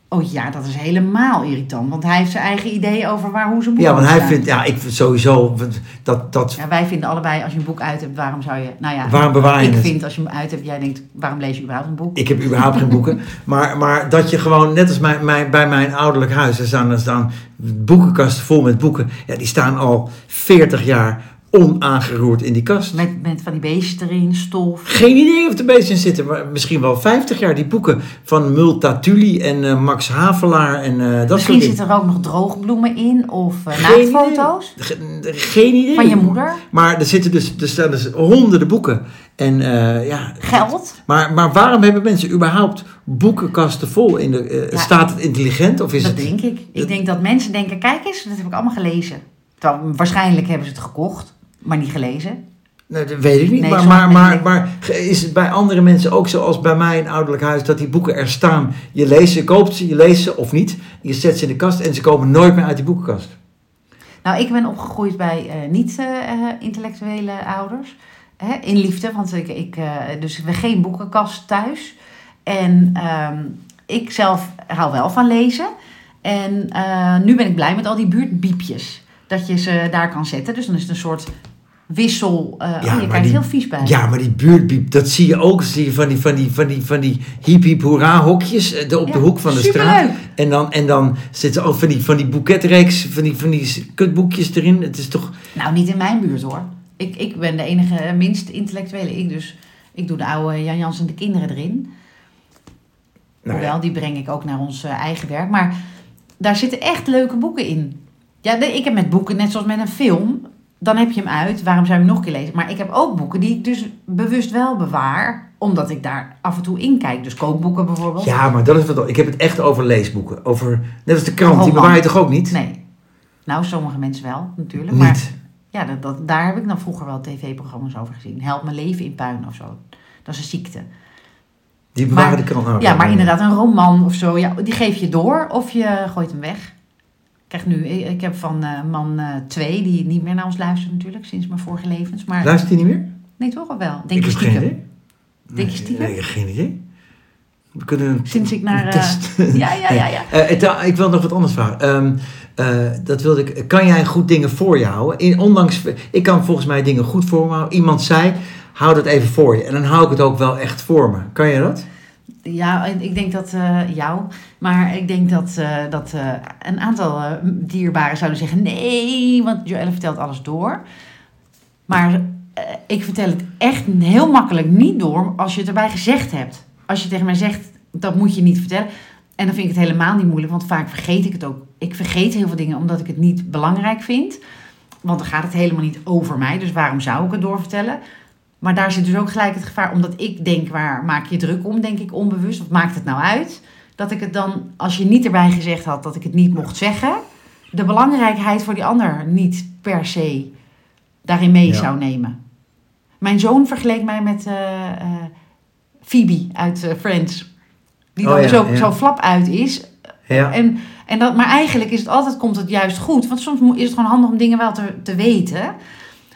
Oh ja, dat is helemaal irritant. Want hij heeft zijn eigen idee over waar, hoe zijn boek Ja, want hij vindt... Ja, ik sowieso... Dat, dat, Ja, wij vinden allebei, als je een boek uit hebt, waarom zou je... Nou ja, Waarom bewaar je ik het? vind als je hem uit hebt, jij denkt, waarom lees je überhaupt een boek? Ik heb überhaupt geen boeken. Maar, maar dat je gewoon, net als mijn, mijn, bij mijn ouderlijk huis, er staan, er staan boekenkasten vol met boeken. Ja, die staan al 40 jaar onaangeroerd in die kast. Met, met van die beestjes erin, stof. Geen idee of er beestjes in zitten, maar misschien wel 50 jaar. Die boeken van Multatuli en eh, Max Havelaar en eh, dat Misschien soort dingen. zitten er ook nog droogbloemen in of uh, Geen naaktfoto's Geen idee. van je moeder. Maar er, zitten dus, er staan dus honderden boeken. En ja, Geld. Maar, maar waarom hebben mensen überhaupt boekenkasten vol? In de, Ja. Staat het intelligent of is dat het... denk ik. dat- Ik denk dat mensen denken, kijk eens, dat heb ik allemaal gelezen. Terwijl, waarschijnlijk hebben ze het gekocht, maar niet gelezen. Nee, dat weet ik niet. Nee, maar, maar, maar, maar is het bij andere mensen ook zoals bij mij in ouderlijk huis dat die boeken er staan? Je leest ze, je koopt ze, je leest ze of niet. Je zet ze in de kast en ze komen nooit meer uit die boekenkast. Nou, ik ben opgegroeid bij eh, niet-intellectuele ouders. Hè, in liefde, want ik, ik, eh, dus we geen boekenkast thuis. En ehm, ik zelf hou wel van lezen. En eh, nu ben ik blij met al die buurtbiepjes. Dat je ze daar kan zetten. Dus dan is het een soort wissel. eh Ja, oh, je kijkt die- heel vies bij. Ja, maar die buurtbiep, dat zie je ook. Zie je van die, van die, van die, van die hiep hiep hoera hokjes eh, de- op de Ja, hoek van de superleuk. straat. En dan, en dan zitten ook van die, van die boeketreeks, van die, van die kutboekjes erin. Het is toch... Nou, niet in mijn buurt hoor. Ik, ik ben de enige eh, minst intellectuele. Ik dus. Ik doe de oude Jan Jans en de kinderen erin. Nou, ja. Hoewel, die breng ik ook naar ons eigen werk. Maar daar zitten echt leuke boeken in. Ja, ik heb met boeken, net zoals met een film, dan heb je hem uit. Waarom zou je hem nog een keer lezen? Maar ik heb ook boeken die ik dus bewust wel bewaar. Omdat ik daar af en toe in kijk. Dus kookboeken bijvoorbeeld. Ja, maar dat is wat. Ik heb het echt over leesboeken. Over, net als de krant, die bewaar je toch ook niet? Nee. Nou, sommige mensen wel, natuurlijk. Maar Niet. ja, dat, dat, daar heb ik dan vroeger wel tv-programma's over gezien. Help mijn leven in puin of zo. Dat is een ziekte. Die bewaren Maar- de krant. Oh, Ja, maar inderdaad, een roman of zo, ja, die geef je door of je gooit hem weg. Krijg nu, ik heb van eh, man 2, die niet meer naar ons luistert natuurlijk, sinds mijn vorige levens. Maar Luistert hij niet meer? nee, toch of wel? Denk ik je geen stiekem? Denk je stiekem? Nee, geen idee. We kunnen een Sinds ik naar... eh, test. ja, ja, ja, ja. Eh, het- eh, ik wil nog wat anders vragen. Ehm, eh, dat wilde ik. Kan jij goed dingen voor je houden? In, ondanks, ik kan volgens mij dingen goed voor me houden. Iemand zei, hou dat even voor je. En dan hou ik het ook wel echt voor me. Kan je dat? Ja, ik denk dat eh, jou, maar ik denk dat, eh, dat eh, een aantal dierbaren zouden zeggen: nee, want Joelle vertelt alles door. Maar ik vertel het echt heel makkelijk niet door als je het erbij gezegd hebt. Als je tegen mij zegt: dat moet je niet vertellen. En dan vind ik het helemaal niet moeilijk, want vaak vergeet ik het ook. Ik vergeet heel veel dingen omdat ik het niet belangrijk vind. Want dan gaat het helemaal niet over mij, dus waarom zou ik het doorvertellen? Maar daar zit dus ook gelijk het gevaar, omdat ik denk, waar maak je druk om, denk ik onbewust, of maakt het nou uit? Dat ik het dan, als je niet erbij gezegd had dat ik het niet mocht zeggen, de belangrijkheid voor die ander niet per se daarin mee Ja. zou nemen. Mijn zoon vergeleek mij met eh, Phoebe uit eh, Friends. Die Oh dan ja, zo, ja. zo flap uit is. En, en dat, maar eigenlijk is het altijd, komt het juist goed. Want soms is het gewoon handig om dingen wel te, te weten.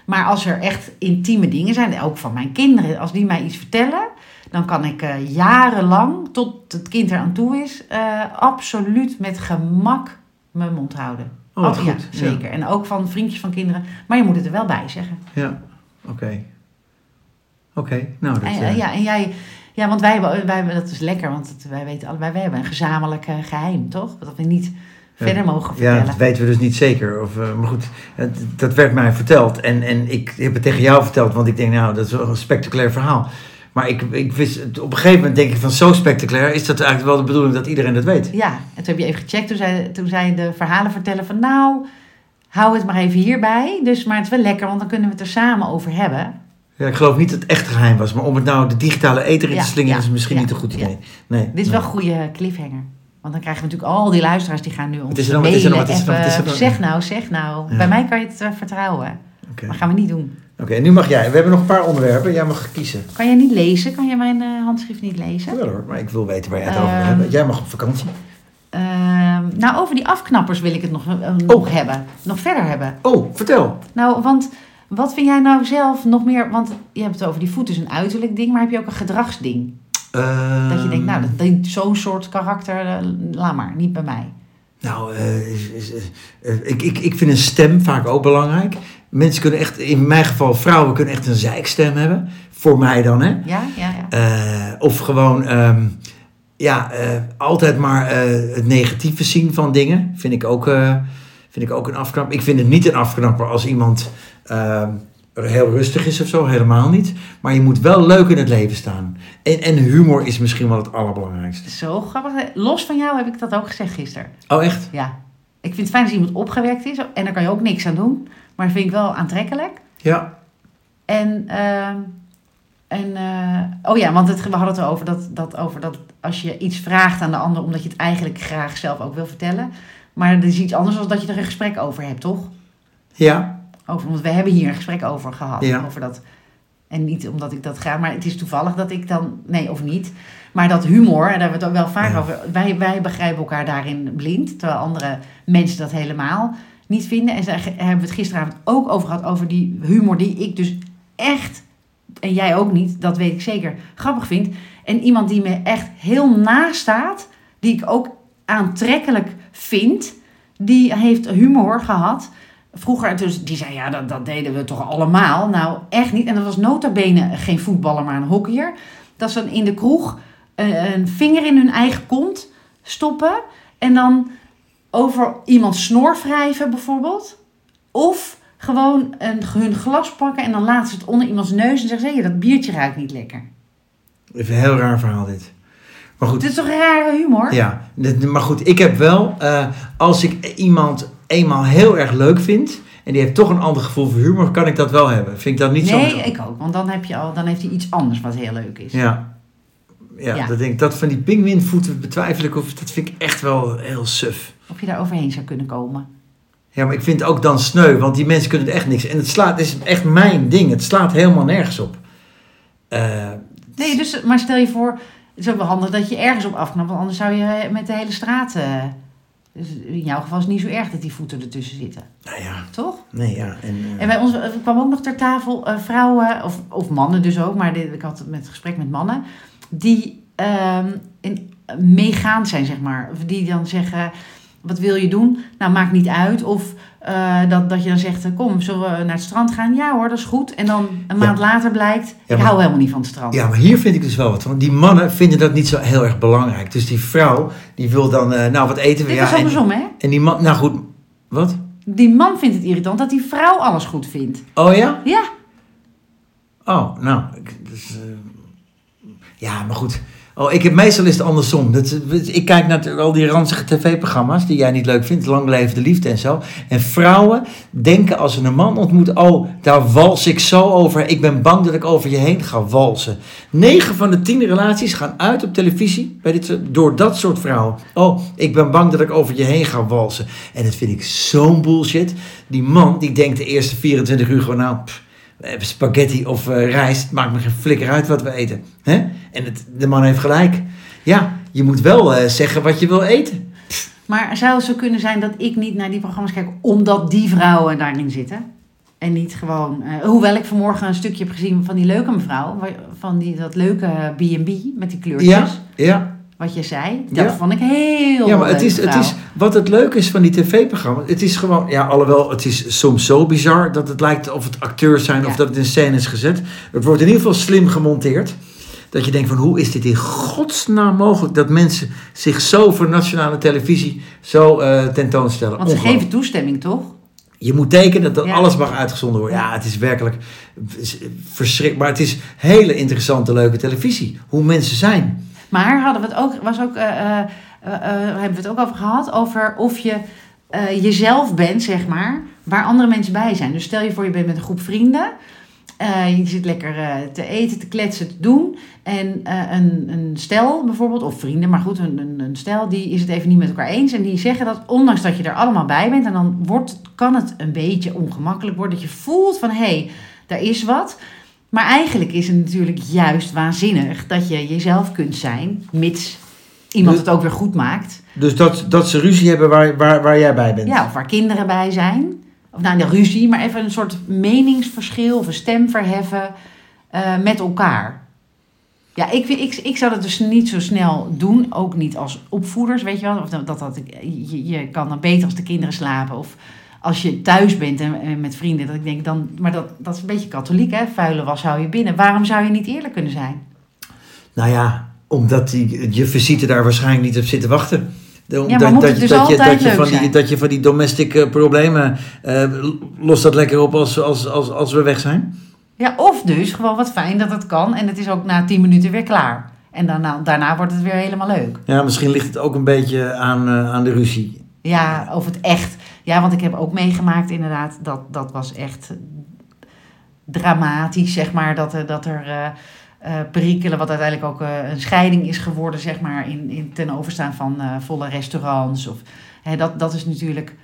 Maar als er echt intieme dingen zijn, ook van mijn kinderen, als die mij iets vertellen, dan kan ik eh, jarenlang, tot het kind eraan toe is, eh, absoluut met gemak mijn mond houden. Oh, ja, goed. Ja. zeker. En ook van vriendjes van kinderen. Maar je moet het er wel bij zeggen. Ja, oké. Oké, nou dat... En, eh, ja, en jij, ja, want wij, hebben- wij hebben, dat is lekker, want wij weten allebei, wij hebben een gezamenlijk eh, geheim, toch? Dat we niet. Verder mogen Ja, vertellen. dat weten we dus niet zeker. Of, eh, maar goed, dat werd mij verteld. En, en ik heb het tegen jou verteld, want ik denk, nou, dat is wel een spectaculair verhaal. Maar ik, ik wist, op een gegeven moment denk ik van zo spectaculair is dat eigenlijk wel de bedoeling dat iedereen dat weet. Ja, en toen heb je even gecheckt. Toen zei, toen zei de verhalen vertellen van nou, hou het maar even hierbij. Dus, maar het is wel lekker, want dan kunnen we het er samen over hebben. Ja, ik geloof niet dat het echt geheim was, maar om het nou de digitale ether in Ja, te slingen ja, is misschien ja, niet een goed ja. idee. Nee. Dit is nee. wel een goede cliffhanger. Want dan krijgen we natuurlijk al die luisteraars die gaan nu ons mailen. zeg nou, zeg nou. Ja. Bij mij kan je het eh, vertrouwen. Oké, Maar gaan we niet doen. Oké, nu mag jij. We hebben nog een paar onderwerpen. Jij mag kiezen. Kan jij niet lezen? Kan jij mijn eh, handschrift niet lezen? Ja hoor, maar ik wil weten waar jij het over wil Ehm, hebben. Jij mag op vakantie. Ehm, nou, over die afknappers wil ik het nog, eh, nog hebben. Nog verder hebben. Oh, vertel. Nou, want wat vind jij nou zelf nog meer? Want je hebt het over die voet is een uiterlijk ding, maar heb je ook een gedragsding? Dat je denkt, nou, dat, dat- zo'n soort karakter, eh, laat maar, niet bij mij. Nou, eh, is- is- is- eh, ik, ik, ik vind een stem vaak ook belangrijk. Mensen kunnen echt, in mijn geval, vrouwen kunnen echt een zeikstem hebben. Voor mij dan, hè. Ja, ja, ja. Of gewoon, ehm, ja, altijd maar het negatieve zien van dingen. Vind ik ook, vind ik ook een afknapper. Ik vind het niet een afknapper als iemand ehm, heel rustig is of zo. Helemaal niet. Maar je moet wel leuk in het leven staan. En, en humor is misschien wel het allerbelangrijkste. Zo grappig. Los van jou heb ik dat ook gezegd gisteren. Oh, echt? Ja. Ik vind het fijn als iemand opgewekt is. En daar kan je ook niks aan doen. Maar dat vind ik wel aantrekkelijk. Ja. En, ehm, en eh, oh ja, want het, we hadden het erover dat, dat, over dat als je iets vraagt aan de ander, omdat je het eigenlijk graag zelf ook wil vertellen. Maar dat is iets anders dan dat je er een gesprek over hebt, toch? Ja. Over, want we hebben hier een gesprek over gehad. Ja. Over dat, en niet omdat ik dat ga, maar het is toevallig dat ik dan, nee of niet. Maar dat humor, en daar hebben we het ook wel vaak Ja. over. Wij, wij begrijpen elkaar daarin blind, terwijl andere mensen dat helemaal niet vinden. En daar hebben we het gisteravond ook over gehad, over die humor die ik dus echt, en jij ook niet, dat weet ik zeker, grappig vind. En iemand die me echt heel naast staat, die ik ook aantrekkelijk vind, die heeft humor gehad. Vroeger, dus die zei, ja, dat, dat deden we toch allemaal? Nou, echt niet. En dat was nota bene geen voetballer, maar een hockeyer. Dat ze dan in de kroeg een, een vinger in hun eigen kont stoppen. En dan over iemand snor wrijven bijvoorbeeld. Of gewoon een, hun glas pakken en dan laten ze het onder iemands neus. En zeggen ze, "Hé, dat biertje ruikt niet lekker. Even een heel raar verhaal dit. Maar goed. Dit is toch rare humor? Ja, maar goed, ik heb wel, eh, als ik iemand eenmaal heel erg leuk vind en die heeft toch een ander gevoel voor humor, kan ik dat wel hebben. Vind ik dat niet zo... Nee, ik ook. Want dan, heb je al, dan heeft hij iets anders wat heel leuk is. Ja. Ja, Ja. Dat, denk ik, dat van die pinguïnvoeten betwijfel ik of dat vind ik echt wel heel suf. Of je daar overheen zou kunnen komen. Ja, maar ik vind het ook dan sneu, want die mensen kunnen er echt niks. En het slaat, is echt mijn ding. Het slaat helemaal nergens op. Eh, Nee, dus, maar stel je voor, het is ook wel handig dat je ergens op afknapt. Want anders zou je met de hele straat... eh, dus in jouw geval is het niet zo erg dat die voeten ertussen zitten. nou ja, Toch? nee ja. En, eh, En bij ons er kwam ook nog ter tafel eh, vrouwen, of, of mannen dus ook, maar dit, ik had het met gesprek met mannen, die ehm, in, meegaand zijn, zeg maar. Of die dan zeggen, wat wil je doen? Nou, maakt niet uit. Of eh, dat, dat je dan zegt, eh, kom, zullen we naar het strand gaan? Ja hoor, dat is goed. En dan een Ja. maand later blijkt, Ja, ik hou helemaal niet van het strand. ja, maar hier vind ik dus wel wat van. Die mannen vinden dat niet zo heel erg belangrijk. Dus die vrouw, die wil dan, eh, nou wat eten we? Dit Ja, is en, andersom, hè? en die man, nou goed, wat? Die man vindt het irritant dat die vrouw alles goed vindt. Oh ja? Ja, Oh, nou, dus, ja, maar goed. Oh, ik heb meestal is het andersom. Dat, ik kijk naar al die ranzige tv-programma's die jij niet leuk vindt, Lang Leven de Liefde en zo. En vrouwen denken als ze een man ontmoeten, oh, daar wals ik zo over. Ik ben bang dat ik over je heen ga walsen. 9 van de 10 relaties gaan uit op televisie bij dit, door dat soort vrouwen. Oh, ik ben bang dat ik over je heen ga walsen. En dat vind ik zo'n bullshit. Die man die denkt de eerste 24 uur gewoon, nou, pff, spaghetti of eh, rijst. Het maakt me geen flikker uit wat we eten. Hè? En het, de man heeft gelijk. Ja, je moet wel eh, zeggen wat je wil eten. maar zou het zo kunnen zijn dat ik niet naar die programma's kijk omdat die vrouwen daarin zitten? En niet gewoon, eh, hoewel ik vanmorgen een stukje heb gezien van die leuke mevrouw, van die, dat leuke B&B met die kleurtjes, Ja, ja. Wat je zei. Dat Ja. vond ik heel ja maar het leuk, is, het is, wat het leuke is van die tv-programma's, het is gewoon, ja, alhoewel het is soms zo bizar dat het lijkt of het acteurs zijn of dat het in scène is gezet. Het wordt in ieder geval slim gemonteerd. Dat je denkt van hoe is dit in godsnaam mogelijk dat mensen zich zo voor nationale televisie zo eh, tentoonstellen. Want ze geven toestemming, toch? Je moet tekenen dat Ja. alles mag uitgezonden worden. Ja, het is werkelijk verschrikkelijk. Maar het is hele interessante, leuke televisie. Hoe mensen zijn. Maar hadden we het ook, was ook, eh, hebben we het ook over gehad, over of je jezelf bent, zeg maar, waar andere mensen bij zijn. Dus stel je voor, je bent met een groep vrienden. je zit lekker te eten, te kletsen, te doen. En een, een stel bijvoorbeeld, of vrienden, maar goed, een, een, een stel, die is het even niet met elkaar eens. En die zeggen dat, ondanks dat je er allemaal bij bent, en dan wordt, kan het een beetje ongemakkelijk worden. Dat je voelt van, hé, hey, daar is wat. Maar eigenlijk is het natuurlijk juist waanzinnig dat je jezelf kunt zijn, mits iemand Dus- het ook weer goed maakt. Dus dat, dat ze ruzie hebben waar, waar, waar jij bij bent. Ja, of waar kinderen bij zijn. Of nou, de ruzie, maar even een soort meningsverschil of een stem verheffen eh, met elkaar. Ja, ik, ik, ik zou dat dus niet zo snel doen. Ook niet als opvoeders, weet je wel. Of dat, dat, dat, je, je kan dan beter als de kinderen slapen. Of als je thuis bent en, en met vrienden. Dat ik denk dan, maar dat, dat is een beetje katholiek, hè? Vuile was hou je binnen. Waarom zou je niet eerlijk kunnen zijn? Nou ja, omdat die, je visite daar waarschijnlijk niet op zit te wachten. Ja, moet je- dus je, altijd dat je van die? Dat je van die domestic eh, problemen, eh, los dat lekker op als, als, als, als we weg zijn. Ja, of dus gewoon wat fijn dat het kan. En het is ook na tien minuten weer klaar. En daarna, daarna wordt het weer helemaal leuk. Ja, misschien ligt het ook een beetje aan, eh, aan de ruzie. Ja, of het echt. Ja, want ik heb ook meegemaakt inderdaad. Dat, dat was echt dramatisch, zeg maar. Dat, er- dat er eh, perikelen, wat uiteindelijk ook eh, een scheiding is geworden, zeg maar. In, in, ten overstaan van volle restaurants. Of, hè, dat, dat is natuurlijk...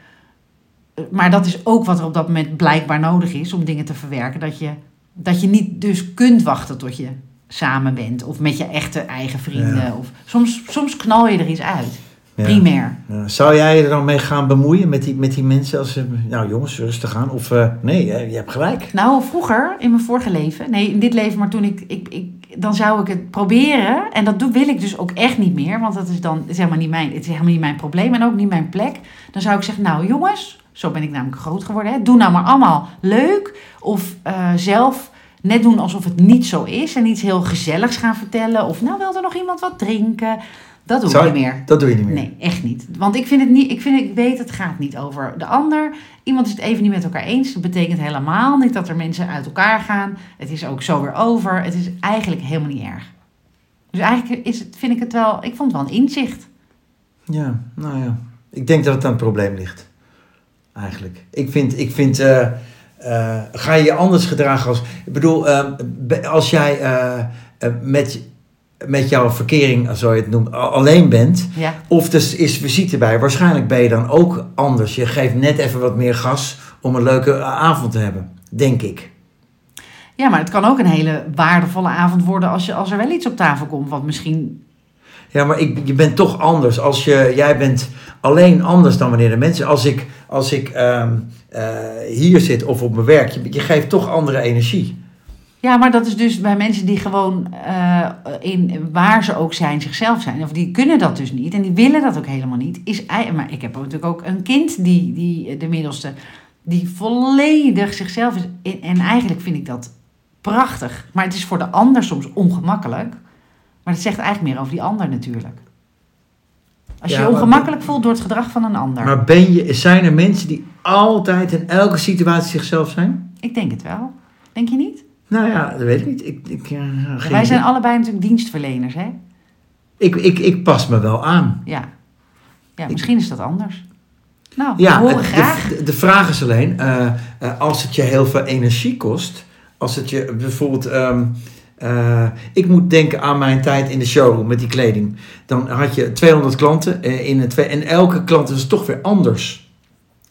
Maar dat is ook wat er op dat moment blijkbaar nodig is om dingen te verwerken. Dat je, dat je niet dus kunt wachten tot je samen bent. Of met je echte eigen vrienden. Ja. Of, soms, soms knal je er iets uit. Ja. Primair. Ja, Zou jij er dan mee gaan bemoeien met die, met die mensen als ze, nou jongens, rustig aan? Of eh, nee, je hebt gelijk. Nou, vroeger, in mijn vorige leven, nee, in dit leven, maar toen ik, ik, ik dan zou ik het proberen. En dat doe, wil ik dus ook echt niet meer, want dat is dan is helemaal niet mijn, het is helemaal niet mijn probleem en ook niet mijn plek. Dan zou ik zeggen, nou jongens, zo ben ik namelijk groot geworden. Hè, doe nou maar allemaal leuk of eh, zelf net doen alsof het niet zo is en iets heel gezelligs gaan vertellen. Of nou wil er nog iemand wat drinken. Dat doe ik niet meer. Dat doe je niet meer. Nee, echt niet. Want ik vind het niet, ik, vind, ik weet het gaat niet over de ander. Iemand is het even niet met elkaar eens. Dat betekent helemaal niet dat er mensen uit elkaar gaan. Het is ook zo weer over. Het is eigenlijk helemaal niet erg. Dus eigenlijk is het, vind ik het wel, ik vond het wel een inzicht. Ja, nou ja. Ik denk dat het aan het probleem ligt. eigenlijk. Ik vind, ik vind eh, eh, ga je je anders gedragen als... Ik bedoel, eh, als jij met, met jouw verkering, zo je het noemt, alleen bent... Ja. Of er is visite bij, waarschijnlijk ben je dan ook anders. Je geeft net even wat meer gas om een leuke avond te hebben, denk ik. ja, maar het kan ook een hele waardevolle avond worden als, je, als er wel iets op tafel komt. Wat misschien. Ja, maar ik, je bent toch anders. Als je, jij bent alleen anders dan wanneer de mensen... Als ik, als ik ehm, eh, hier zit of op mijn werk, je, je geeft toch andere energie. Ja, maar dat is dus bij mensen die gewoon eh, in waar ze ook zijn, zichzelf zijn. Of die kunnen dat dus niet en die willen dat ook helemaal niet. Is, maar ik heb natuurlijk ook een kind, die, die, de middelste, die volledig zichzelf is. En, en eigenlijk vind ik dat prachtig. Maar het is voor de ander soms ongemakkelijk. Maar dat zegt eigenlijk meer over die ander natuurlijk. Als je Ja, je ongemakkelijk voelt door het gedrag van een ander. Maar ben je, zijn er mensen die altijd in elke situatie zichzelf zijn? Ik denk het wel. Denk je niet? Nou ja, dat weet ik niet. Ik, ik, eh, geen Wij zijn allebei natuurlijk dienstverleners, hè? ik, ik, ik pas me wel aan. Ja. Ja, misschien is dat anders. Nou, Ja, we horen het- graag. De, de vraag is alleen, eh, eh, als het je heel veel energie kost, als het je bijvoorbeeld, ehm, eh, ik moet denken aan mijn tijd in de showroom met die kleding. Dan had je 200 klanten in een twee, en elke klant is toch weer anders.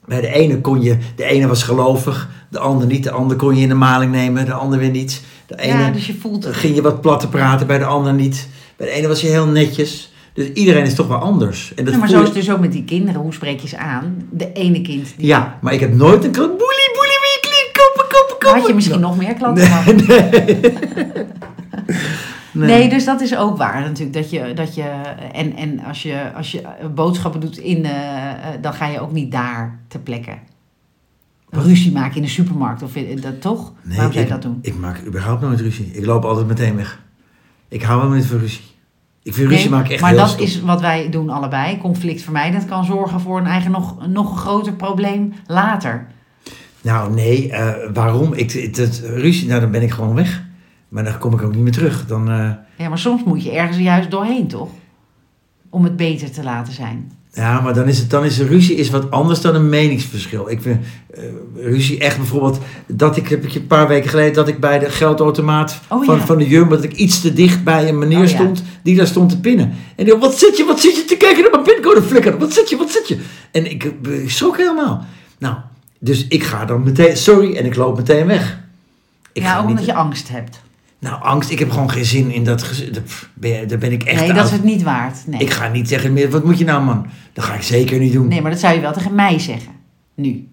Bij de ene kon je, de ene was gelovig, de ander niet, de ander kon je in de maling nemen, de ander weer niet. De ene Ja, dus je voelt ging je wat platte praten, bij de ander niet. Bij de ene was je heel netjes. Dus iedereen is toch wel anders. En dat Ja, maar voel zo is het dus ook met die kinderen. Hoe spreek je ze aan? De ene kind. Die... Ja, maar ik heb nooit een klant. Boelie, boelie, wie klinkt, kopen, kopen, kopen. Had je misschien nog meer klanten gehad? Nee, nee. Nee. dus dat is ook waar natuurlijk. Dat je, dat je, en en als, je, als je boodschappen doet in, eh, eh, dan ga je ook niet daar ter plekke. Ruzie maken in de supermarkt of in- dat toch? Nee, Waarom zou je ik, dat doen? Ik maak überhaupt nooit ruzie. Ik loop altijd meteen weg. Ik hou wel niet van ruzie. Ik vind ruzie Nee, maken echt maar heel dat stom. is wat wij doen allebei. Conflict vermijdend kan zorgen voor een eigen nog, nog groter probleem later. Nou, nee, eh, waarom? Ik, het- ruzie, nou dan ben ik gewoon weg. Maar dan kom ik ook niet meer terug. Dan, eh, Ja, maar soms moet je ergens juist doorheen, toch? Om het beter te laten zijn. Ja, maar dan is, het, dan is ruzie is wat anders dan een meningsverschil. Ik vind eh, ruzie echt bijvoorbeeld... Dat ik, heb ik je een paar weken geleden... dat ik bij de geldautomaat Oh, van, ja. van de Jumbo... dat ik iets te dicht bij een meneer Oh, ja. stond... die daar stond te pinnen. En die zei, wat zit je, wat zit je te kijken naar mijn pincode flikker? Wat zit je, wat zit je? En ik, eh, ik schrok helemaal. Nou, dus ik ga dan meteen... Sorry, en ik loop meteen weg. Ik ja, niet- omdat je angst hebt. Nou, angst, ik heb gewoon geen zin in dat... Daar ben ik echt nee, dat is het niet waard. Nee. Ik ga niet zeggen, meer, wat moet je nou man? Dat ga ik zeker niet doen. nee, maar dat zou je wel tegen mij zeggen. Nu.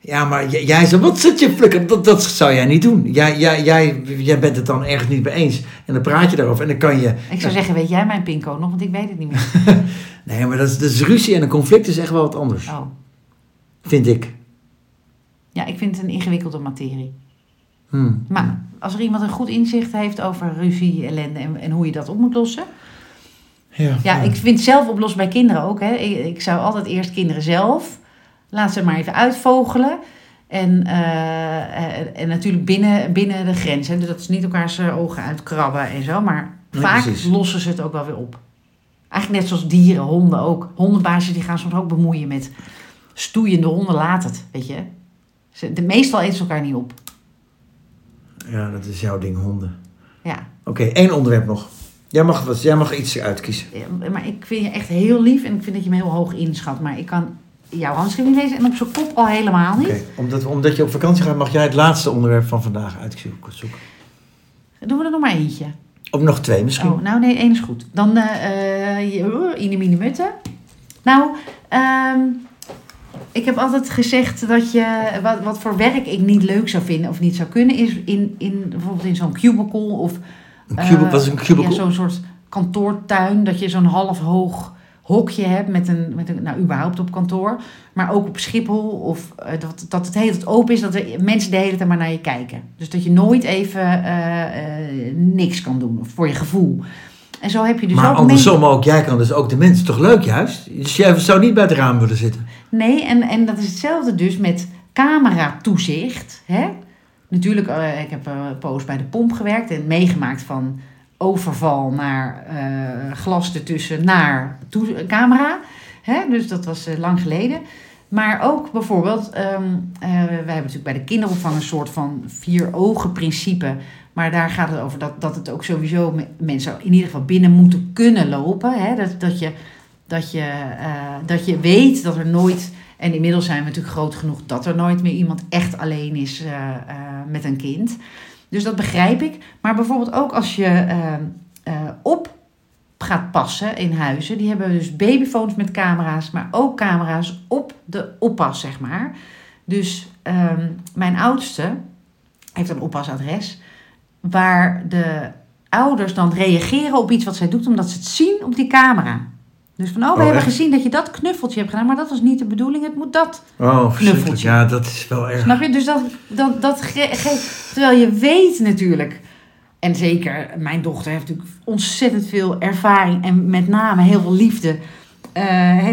Ja, maar jij zegt, wat zit je flikker? Dat, dat zou jij niet doen. Jij, jij, jij, jij bent het dan ergens niet mee eens. En dan praat je daarover en dan kan je... Ik zou zeggen, weet jij mijn pincode nog? Want ik weet het niet meer. Nee, maar dat is, dat is ruzie en een conflict is echt wel wat anders. Oh. Vind ik. Ja, ik vind het een ingewikkelde materie. Hmm. Maar als er iemand een goed inzicht heeft over ruzie, ellende en, en hoe je dat op moet lossen. Ja, Ja, ik vind zelf oplossen bij kinderen ook. Hè. Ik, ik zou altijd eerst kinderen zelf. Laat ze maar even uitvogelen. En, eh, en, natuurlijk binnen, binnen de grens. Hè. Dus dat ze niet elkaars eh, ogen uitkrabben en zo. Maar Nee, vaak precies. lossen ze het ook wel weer op. Eigenlijk net zoals dieren, honden ook. Hondenbaasjes die gaan soms ook bemoeien met stoeiende honden. Laat het, weet je. Ze, de, meestal eten ze elkaar niet op. Ja, dat is jouw ding, honden. Ja. Oké, één onderwerp nog. Jij mag, wat, jij mag iets uitkiezen. Ja, Maar ik vind je echt heel lief en ik vind dat je me heel hoog inschat. Maar ik kan jouw handschrift niet lezen en op zijn kop al helemaal niet. Oké, omdat, omdat je op vakantie gaat, mag jij het laatste onderwerp van vandaag uitzoeken. zoeken. Doen we er nog maar eentje. Of nog twee misschien. Oh, nou nee, één is goed. Dan eh eh je- uh, Ine Mine Mutte. Nou, ehm, ik heb altijd gezegd dat je, wat, wat voor werk ik niet leuk zou vinden of niet zou kunnen, is in, in bijvoorbeeld in zo'n cubicle of Een cubicle, eh, wat is een cubicle? Ja, zo'n soort kantoortuin, dat je zo'n half hoog hokje hebt met een, met een, nou überhaupt op kantoor, maar ook op Schiphol of eh, dat, dat het tijd open is, dat er mensen de hele tijd maar naar je kijken. Dus dat je nooit even eh, niks kan doen, of voor je gevoel. En zo heb je dus maar ook andersom ook, jij kan dus ook de mensen toch leuk juist? Dus jij zou niet bij het raam willen zitten. Nee, en, en dat is hetzelfde dus met cameratoezicht. Hè? Natuurlijk, eh, ik heb eh, een poos bij de pomp gewerkt en meegemaakt van overval naar eh, glas ertussen naar camera. Hè? Dus dat was eh, lang geleden. Maar ook bijvoorbeeld, eh, wij hebben natuurlijk bij de kinderopvang een soort van vier ogen principe. Maar daar gaat het over dat, dat het ook sowieso me- mensen in ieder geval binnen moeten kunnen lopen. Hè? Dat, dat, je, dat, je, eh, dat je weet dat er nooit, en inmiddels zijn we natuurlijk groot genoeg dat er nooit meer iemand echt alleen is eh, eh, met een kind. Dus dat begrijp ik. Maar bijvoorbeeld ook als je eh, eh, op gaat passen in huizen. Die hebben dus babyfoons met camera's, maar ook camera's op de oppas, zeg maar. Dus ehm, mijn oudste heeft een oppasadres waar de ouders dan reageren op iets wat zij doet, omdat ze het zien op die camera. Dus van, oh, we Oh, hebben echt? gezien dat je dat knuffeltje hebt gedaan, maar dat was niet de bedoeling, het moet dat. Oh. Knuffeltje. Ja, dat is wel erg. Snap je? Dus dat, dat, dat ge- geeft. Terwijl je weet natuurlijk. En zeker, mijn dochter heeft natuurlijk ontzettend veel ervaring en met name heel veel liefde.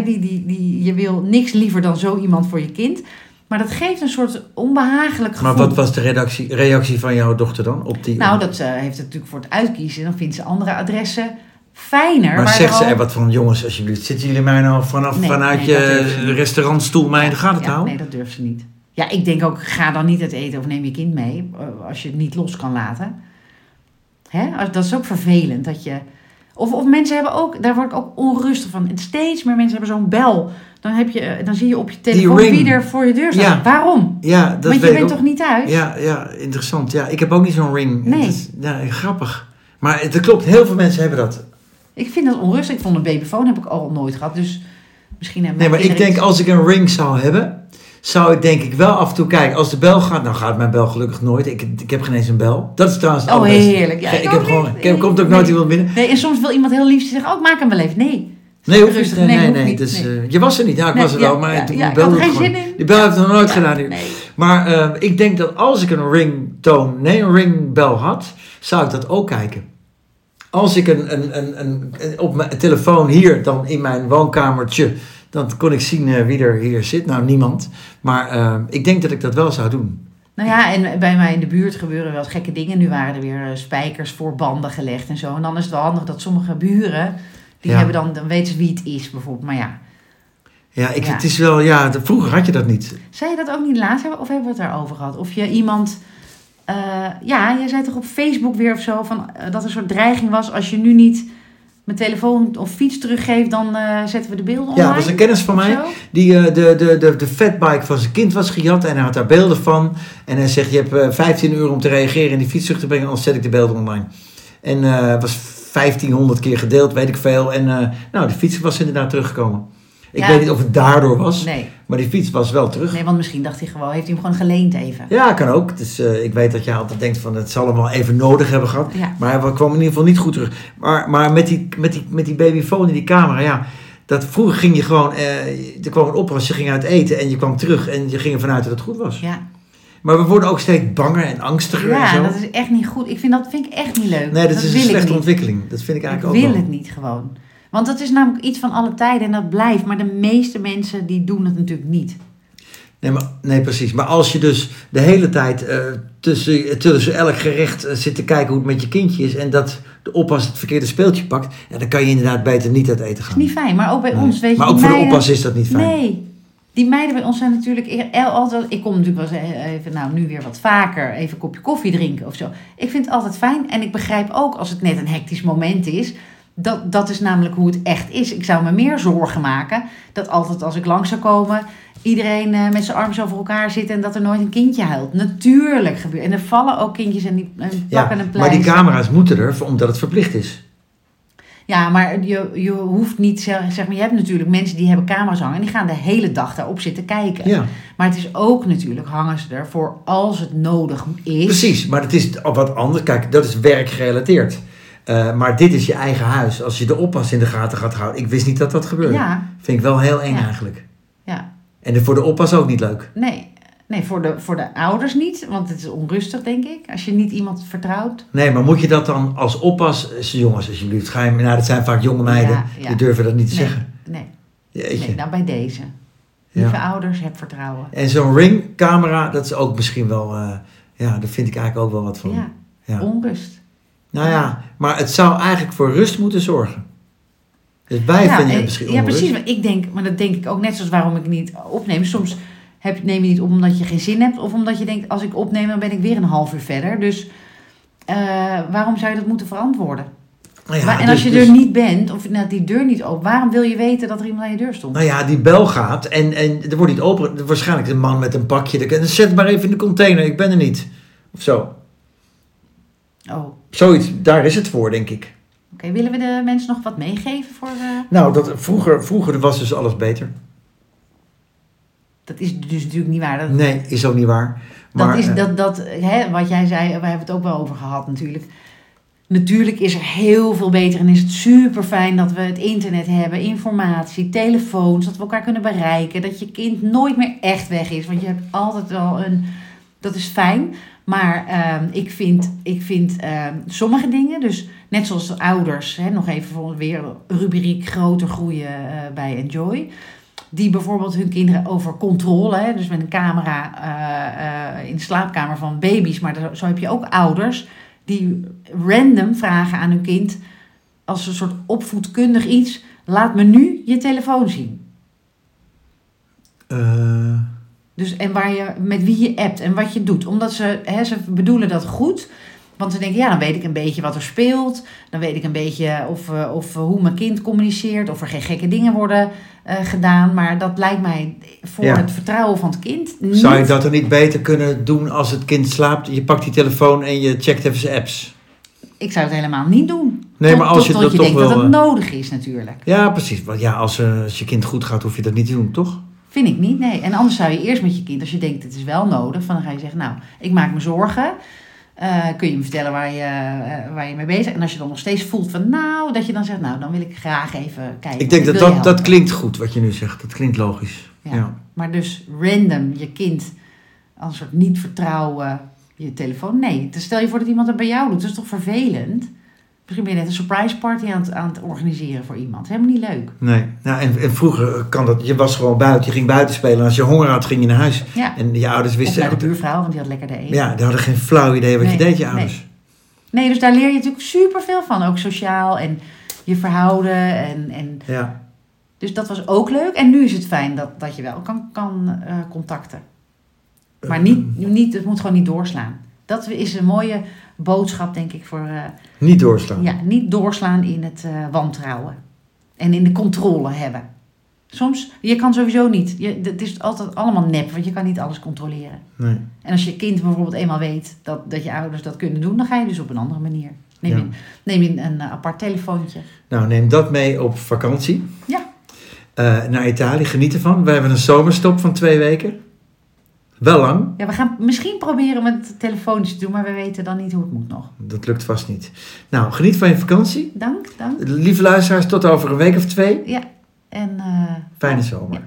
Die, die, die, je wil niks liever dan zo iemand voor je kind. Maar dat geeft een soort onbehagelijk gevoel. Maar wat was de redactie, reactie van jouw dochter dan op die... Nou, dat eh, heeft het natuurlijk voor het uitkiezen. Dan vindt ze andere adressen fijner. maar waar zegt ze er wat van, jongens, alsjeblieft, zitten jullie mij nou vanaf, Nee, vanuit nee, je restaurantstoel mij in de gaten te Ja, houden? Nee, dat durft ze niet. Ja, ik denk ook, ga dan niet het eten of neem je kind mee. eh, Als je het niet los kan laten. Hè? Dat is ook vervelend. Dat je... of, of mensen hebben ook, daar word ik ook onrustig van. En steeds meer mensen hebben zo'n bel. Dan, heb je, eh, dan zie je op je telefoon wie er voor je deur staat. Ja. Waarom? Ja, dat Want je bent ook. toch niet thuis? Ja, ja, interessant. Ja, ik heb ook niet zo'n ring. Nee. Het is, ja, grappig. Maar het klopt, heel veel mensen hebben dat. Ik vind dat onrustig. Ik vond een babyfoon heb ik al nooit gehad. Dus misschien hebben Nee, maar ik denk als ik een ring zou hebben, zou ik denk ik wel af en toe kijken. Als de bel gaat, nou gaat mijn bel gelukkig nooit. Ik, ik heb geen eens een bel. Dat is trouwens het Oh, heerlijk. Ja, ik, ik heb gewoon, ik komt ook nooit Nee. iemand binnen. Nee, en soms wil iemand heel lief zeggen, oh, maak hem wel even. Nee. Nee, Rustig. niet. Nee, nee, nee. Dus, je was er niet. Ja, ik Nee, was er ja, wel, maar ja, ik belde had geen zin in. Die bel heeft het nog nooit gedaan. Nee. Maar eh, ik denk dat als ik een ringtoon, nee, een ringbel had, zou ik dat ook kijken. Als ik een, een, een, een, op mijn telefoon hier, dan in mijn woonkamertje, dan kon ik zien eh, wie er hier zit. Nou, niemand. Maar ik denk dat ik dat wel zou doen. Nou ja, en bij mij in de buurt gebeuren wel eens gekke dingen. Nu waren er weer spijkers voor banden gelegd en zo. En dan is het wel handig dat sommige buren, die Ja. hebben dan, dan weten ze wie het is bijvoorbeeld. Maar ja, Ja, ik, Ja. het is wel, ja, de- vroeger had je dat niet. zei je dat ook niet laatst hebben? Of hebben we het daarover gehad? Of je iemand, eh, ja, jij zei toch op Facebook weer of zo, van, eh, dat er een soort dreiging was. Als je nu niet mijn telefoon of fiets teruggeeft, dan eh, zetten we de beelden online. Ja, dat was een kennis van mij. zo? Die de, de, de, de fatbike van zijn kind was gejat en hij had daar beelden van. En hij zegt, je hebt eh, 15 uur om te reageren en die fiets terug te brengen, anders zet ik de beelden online. En het was 1500 keer gedeeld, weet ik veel. En eh, nou, die fiets was inderdaad teruggekomen. Ik Ja. weet niet of het daardoor was, Nee, maar die fiets was wel terug. nee, want misschien dacht hij gewoon, heeft hij hem gewoon geleend even. Ja, kan ook. Dus ik weet dat jij altijd denkt van, het zal hem wel even nodig hebben gehad. Ja. Maar hij kwam in ieder geval niet goed terug. Maar, maar met, die, met, die, met die babyfoon en die camera, ja. Dat, vroeger ging je gewoon, eh, er kwam een oppas, je ging uit eten en je kwam terug en je ging ervan uit dat het goed was. Ja, Maar we worden ook steeds banger en angstiger en ja zo. dat is echt niet goed. Ik vind dat vind ik echt niet leuk. nee, dat, is een wil ik slechte ontwikkeling. Dat vind ik Ik eigenlijk ook wil wel. het niet gewoon. Want dat is namelijk iets van alle tijden en dat blijft. Maar de meeste mensen die doen het natuurlijk niet. Nee, maar, nee, precies. Maar als je dus de hele tijd eh, tussen, tussen elk gerecht eh, zit te kijken hoe het met je kindje is en dat de oppas het verkeerde speeltje pakt, ja, dan kan je inderdaad beter niet uit eten Dat is gaan. niet fijn. Maar ook bij Nee. ons, weet je, maar ook voor de oppas is dat niet fijn. Nee. Die meiden bij ons zijn natuurlijk altijd... Ik kom natuurlijk wel eens e- even, nou nu weer wat vaker, even een kopje koffie drinken of zo. Ik vind het altijd fijn. En ik begrijp ook als het net een hectisch moment is... Dat, dat is namelijk hoe het echt is. Ik zou me meer zorgen maken dat altijd als ik langs zou komen... iedereen eh, met zijn armen over elkaar zit en dat er nooit een kindje huilt. Natuurlijk gebeurt. En er vallen ook kindjes en die en Ja, pakken een maar pleister. die camera's moeten er omdat het verplicht is. Ja, maar je, je hoeft niet, zeg zeg maar, je hebt natuurlijk mensen die hebben camera's hangen en die gaan de hele dag daarop zitten kijken. Ja, Maar het is ook natuurlijk, hangen ze er voor als het nodig is. precies. Maar het is wat anders. Kijk, dat is werkgerelateerd. Eh, maar dit is je eigen huis. Als je de oppas in de gaten gaat houden. Ik wist niet dat dat gebeurde. Ja, Vind ik wel heel eng Ja. eigenlijk. ja. En voor de oppas ook niet leuk. Nee, nee voor, de, voor de ouders niet, want het is onrustig, denk ik. Als je niet iemand vertrouwt. Nee, maar moet je dat dan als oppas... eh, Jongens, alsjeblieft, ga je... Nou, dat zijn vaak jonge meiden. Ja, ja. Die durven dat niet te Nee, zeggen. nee, Jeetje. nee, nou bij deze. Lieve Ja. ouders, heb vertrouwen. En zo'n ringcamera, dat is ook misschien wel... eh, ja, daar vind ik eigenlijk ook wel wat van. Ja, Ja. onrust. Nou ja, maar het zou eigenlijk voor rust moeten zorgen. Dus wij ja, vinden en- het misschien ja, onrust. precies. Maar ik denk, maar dat denk ik ook net zoals waarom ik niet opneem. Soms heb, neem je niet op omdat je geen zin hebt. Of omdat je denkt, als ik opneem, dan ben ik weer een half uur verder. Dus eh, waarom zou je dat moeten verantwoorden? Nou ja, Maar- en dus- als je dus- er niet bent, of nou, die deur niet open, waarom wil je weten dat er iemand aan je deur stond? Nou ja, die bel gaat en, en er wordt niet open. Waarschijnlijk een man met een pakje. Dan zet het maar even in de container, ik ben er niet. Of zo. Oh, oké. Zoiets, daar is het voor, denk ik. Willen we de mensen nog wat meegeven voor... eh, Nou, dat, vroeger, vroeger was dus alles beter. Dat is dus natuurlijk niet waar. Dat, Nee, is ook niet waar. Maar, dat is eh, dat, dat hè, wat jij zei, we hebben het ook wel over gehad natuurlijk. Natuurlijk is er heel veel beter en is het super fijn dat we het internet hebben, informatie, telefoons, dat we elkaar kunnen bereiken, dat je kind nooit meer echt weg is, want je hebt altijd wel een, dat is fijn. Maar ehm, ik vind, ik vind ehm, sommige dingen, dus net zoals ouders, hè, nog even voor weer rubriek groter groeien eh, bij Enjoy. Die bijvoorbeeld hun kinderen over controle, hè, dus met een camera eh, eh, in de slaapkamer van baby's. Maar zo- heb je ook ouders die random vragen aan hun kind als een soort opvoedkundig iets. Laat me nu je telefoon zien. eh, Dus, en waar je, met wie je appt en wat je doet. Omdat ze, hè, ze bedoelen dat goed. Want ze denken, ja, dan weet ik een beetje wat er speelt. Dan weet ik een beetje of, eh, of eh, hoe mijn kind communiceert. Of er geen gekke dingen worden eh, gedaan. Maar dat lijkt mij voor Ja. het vertrouwen van het kind niet... zou je dat er niet beter kunnen doen als het kind slaapt? Je pakt die telefoon en je checkt even zijn apps. Ik zou het helemaal niet doen. Nee, Tot- maar als tot- je tot dat je denkt wel... dat het nodig is natuurlijk. Ja, precies. Want ja, als, als je kind goed gaat, hoef je dat niet te doen, toch? Vind ik niet, nee. En anders zou je eerst met je kind, als je denkt het is wel nodig, van dan ga je zeggen, nou, ik maak me zorgen. Eh, kun je me vertellen waar je, eh, waar je mee bezig bent? En als je dan nog steeds voelt van, nou, dat je dan zegt, nou, dan wil ik graag even kijken. Ik denk dat dat, dat klinkt goed, wat je nu zegt. Dat klinkt logisch. Ja. Ja. Maar dus random je kind als een soort niet vertrouwen je telefoon. Nee, dus stel je voor dat iemand dat bij jou doet. Dat is toch vervelend? Misschien ben je net een surprise party aan het, aan het organiseren voor iemand. Helemaal niet leuk. Nee. Nou, en, en vroeger kan dat... Je was gewoon buiten. Je ging buiten spelen. En als je honger had, ging je naar huis. Ja. En je ouders Of wisten... naar de buurvrouw, want die had lekker de eten. ja, die hadden geen flauw idee wat je Nee, deed, je nee. ouders. Nee, dus daar leer je natuurlijk superveel van. Ook sociaal en je verhouden. En, en, Ja. dus dat was ook leuk. En nu is het fijn dat, dat je wel kan, kan eh, contacten. Maar niet, niet, het moet gewoon niet doorslaan. Dat is een mooie boodschap, denk ik, voor... eh, Niet doorslaan. ja, niet doorslaan in het eh, wantrouwen. En in de controle hebben. Soms, je kan sowieso niet. Je, het is altijd allemaal nep, want je kan niet alles controleren. Nee. En als je kind bijvoorbeeld eenmaal weet dat, dat je ouders dat kunnen doen, dan ga je dus op een andere manier. Neem, Ja. je, neem een eh, apart telefoontje. Nou, neem dat mee op vakantie. Ja. Eh, naar Italië, geniet ervan. We hebben een zomerstop van twee weken. Wel lang. Ja, we gaan misschien proberen met telefoontjes te doen, maar we weten dan niet hoe het moet nog. Dat lukt vast niet. Nou, geniet van je vakantie. Dank, dank. Lieve luisteraars, tot over een week of twee. Ja, en... eh, Fijne zomer. Ja.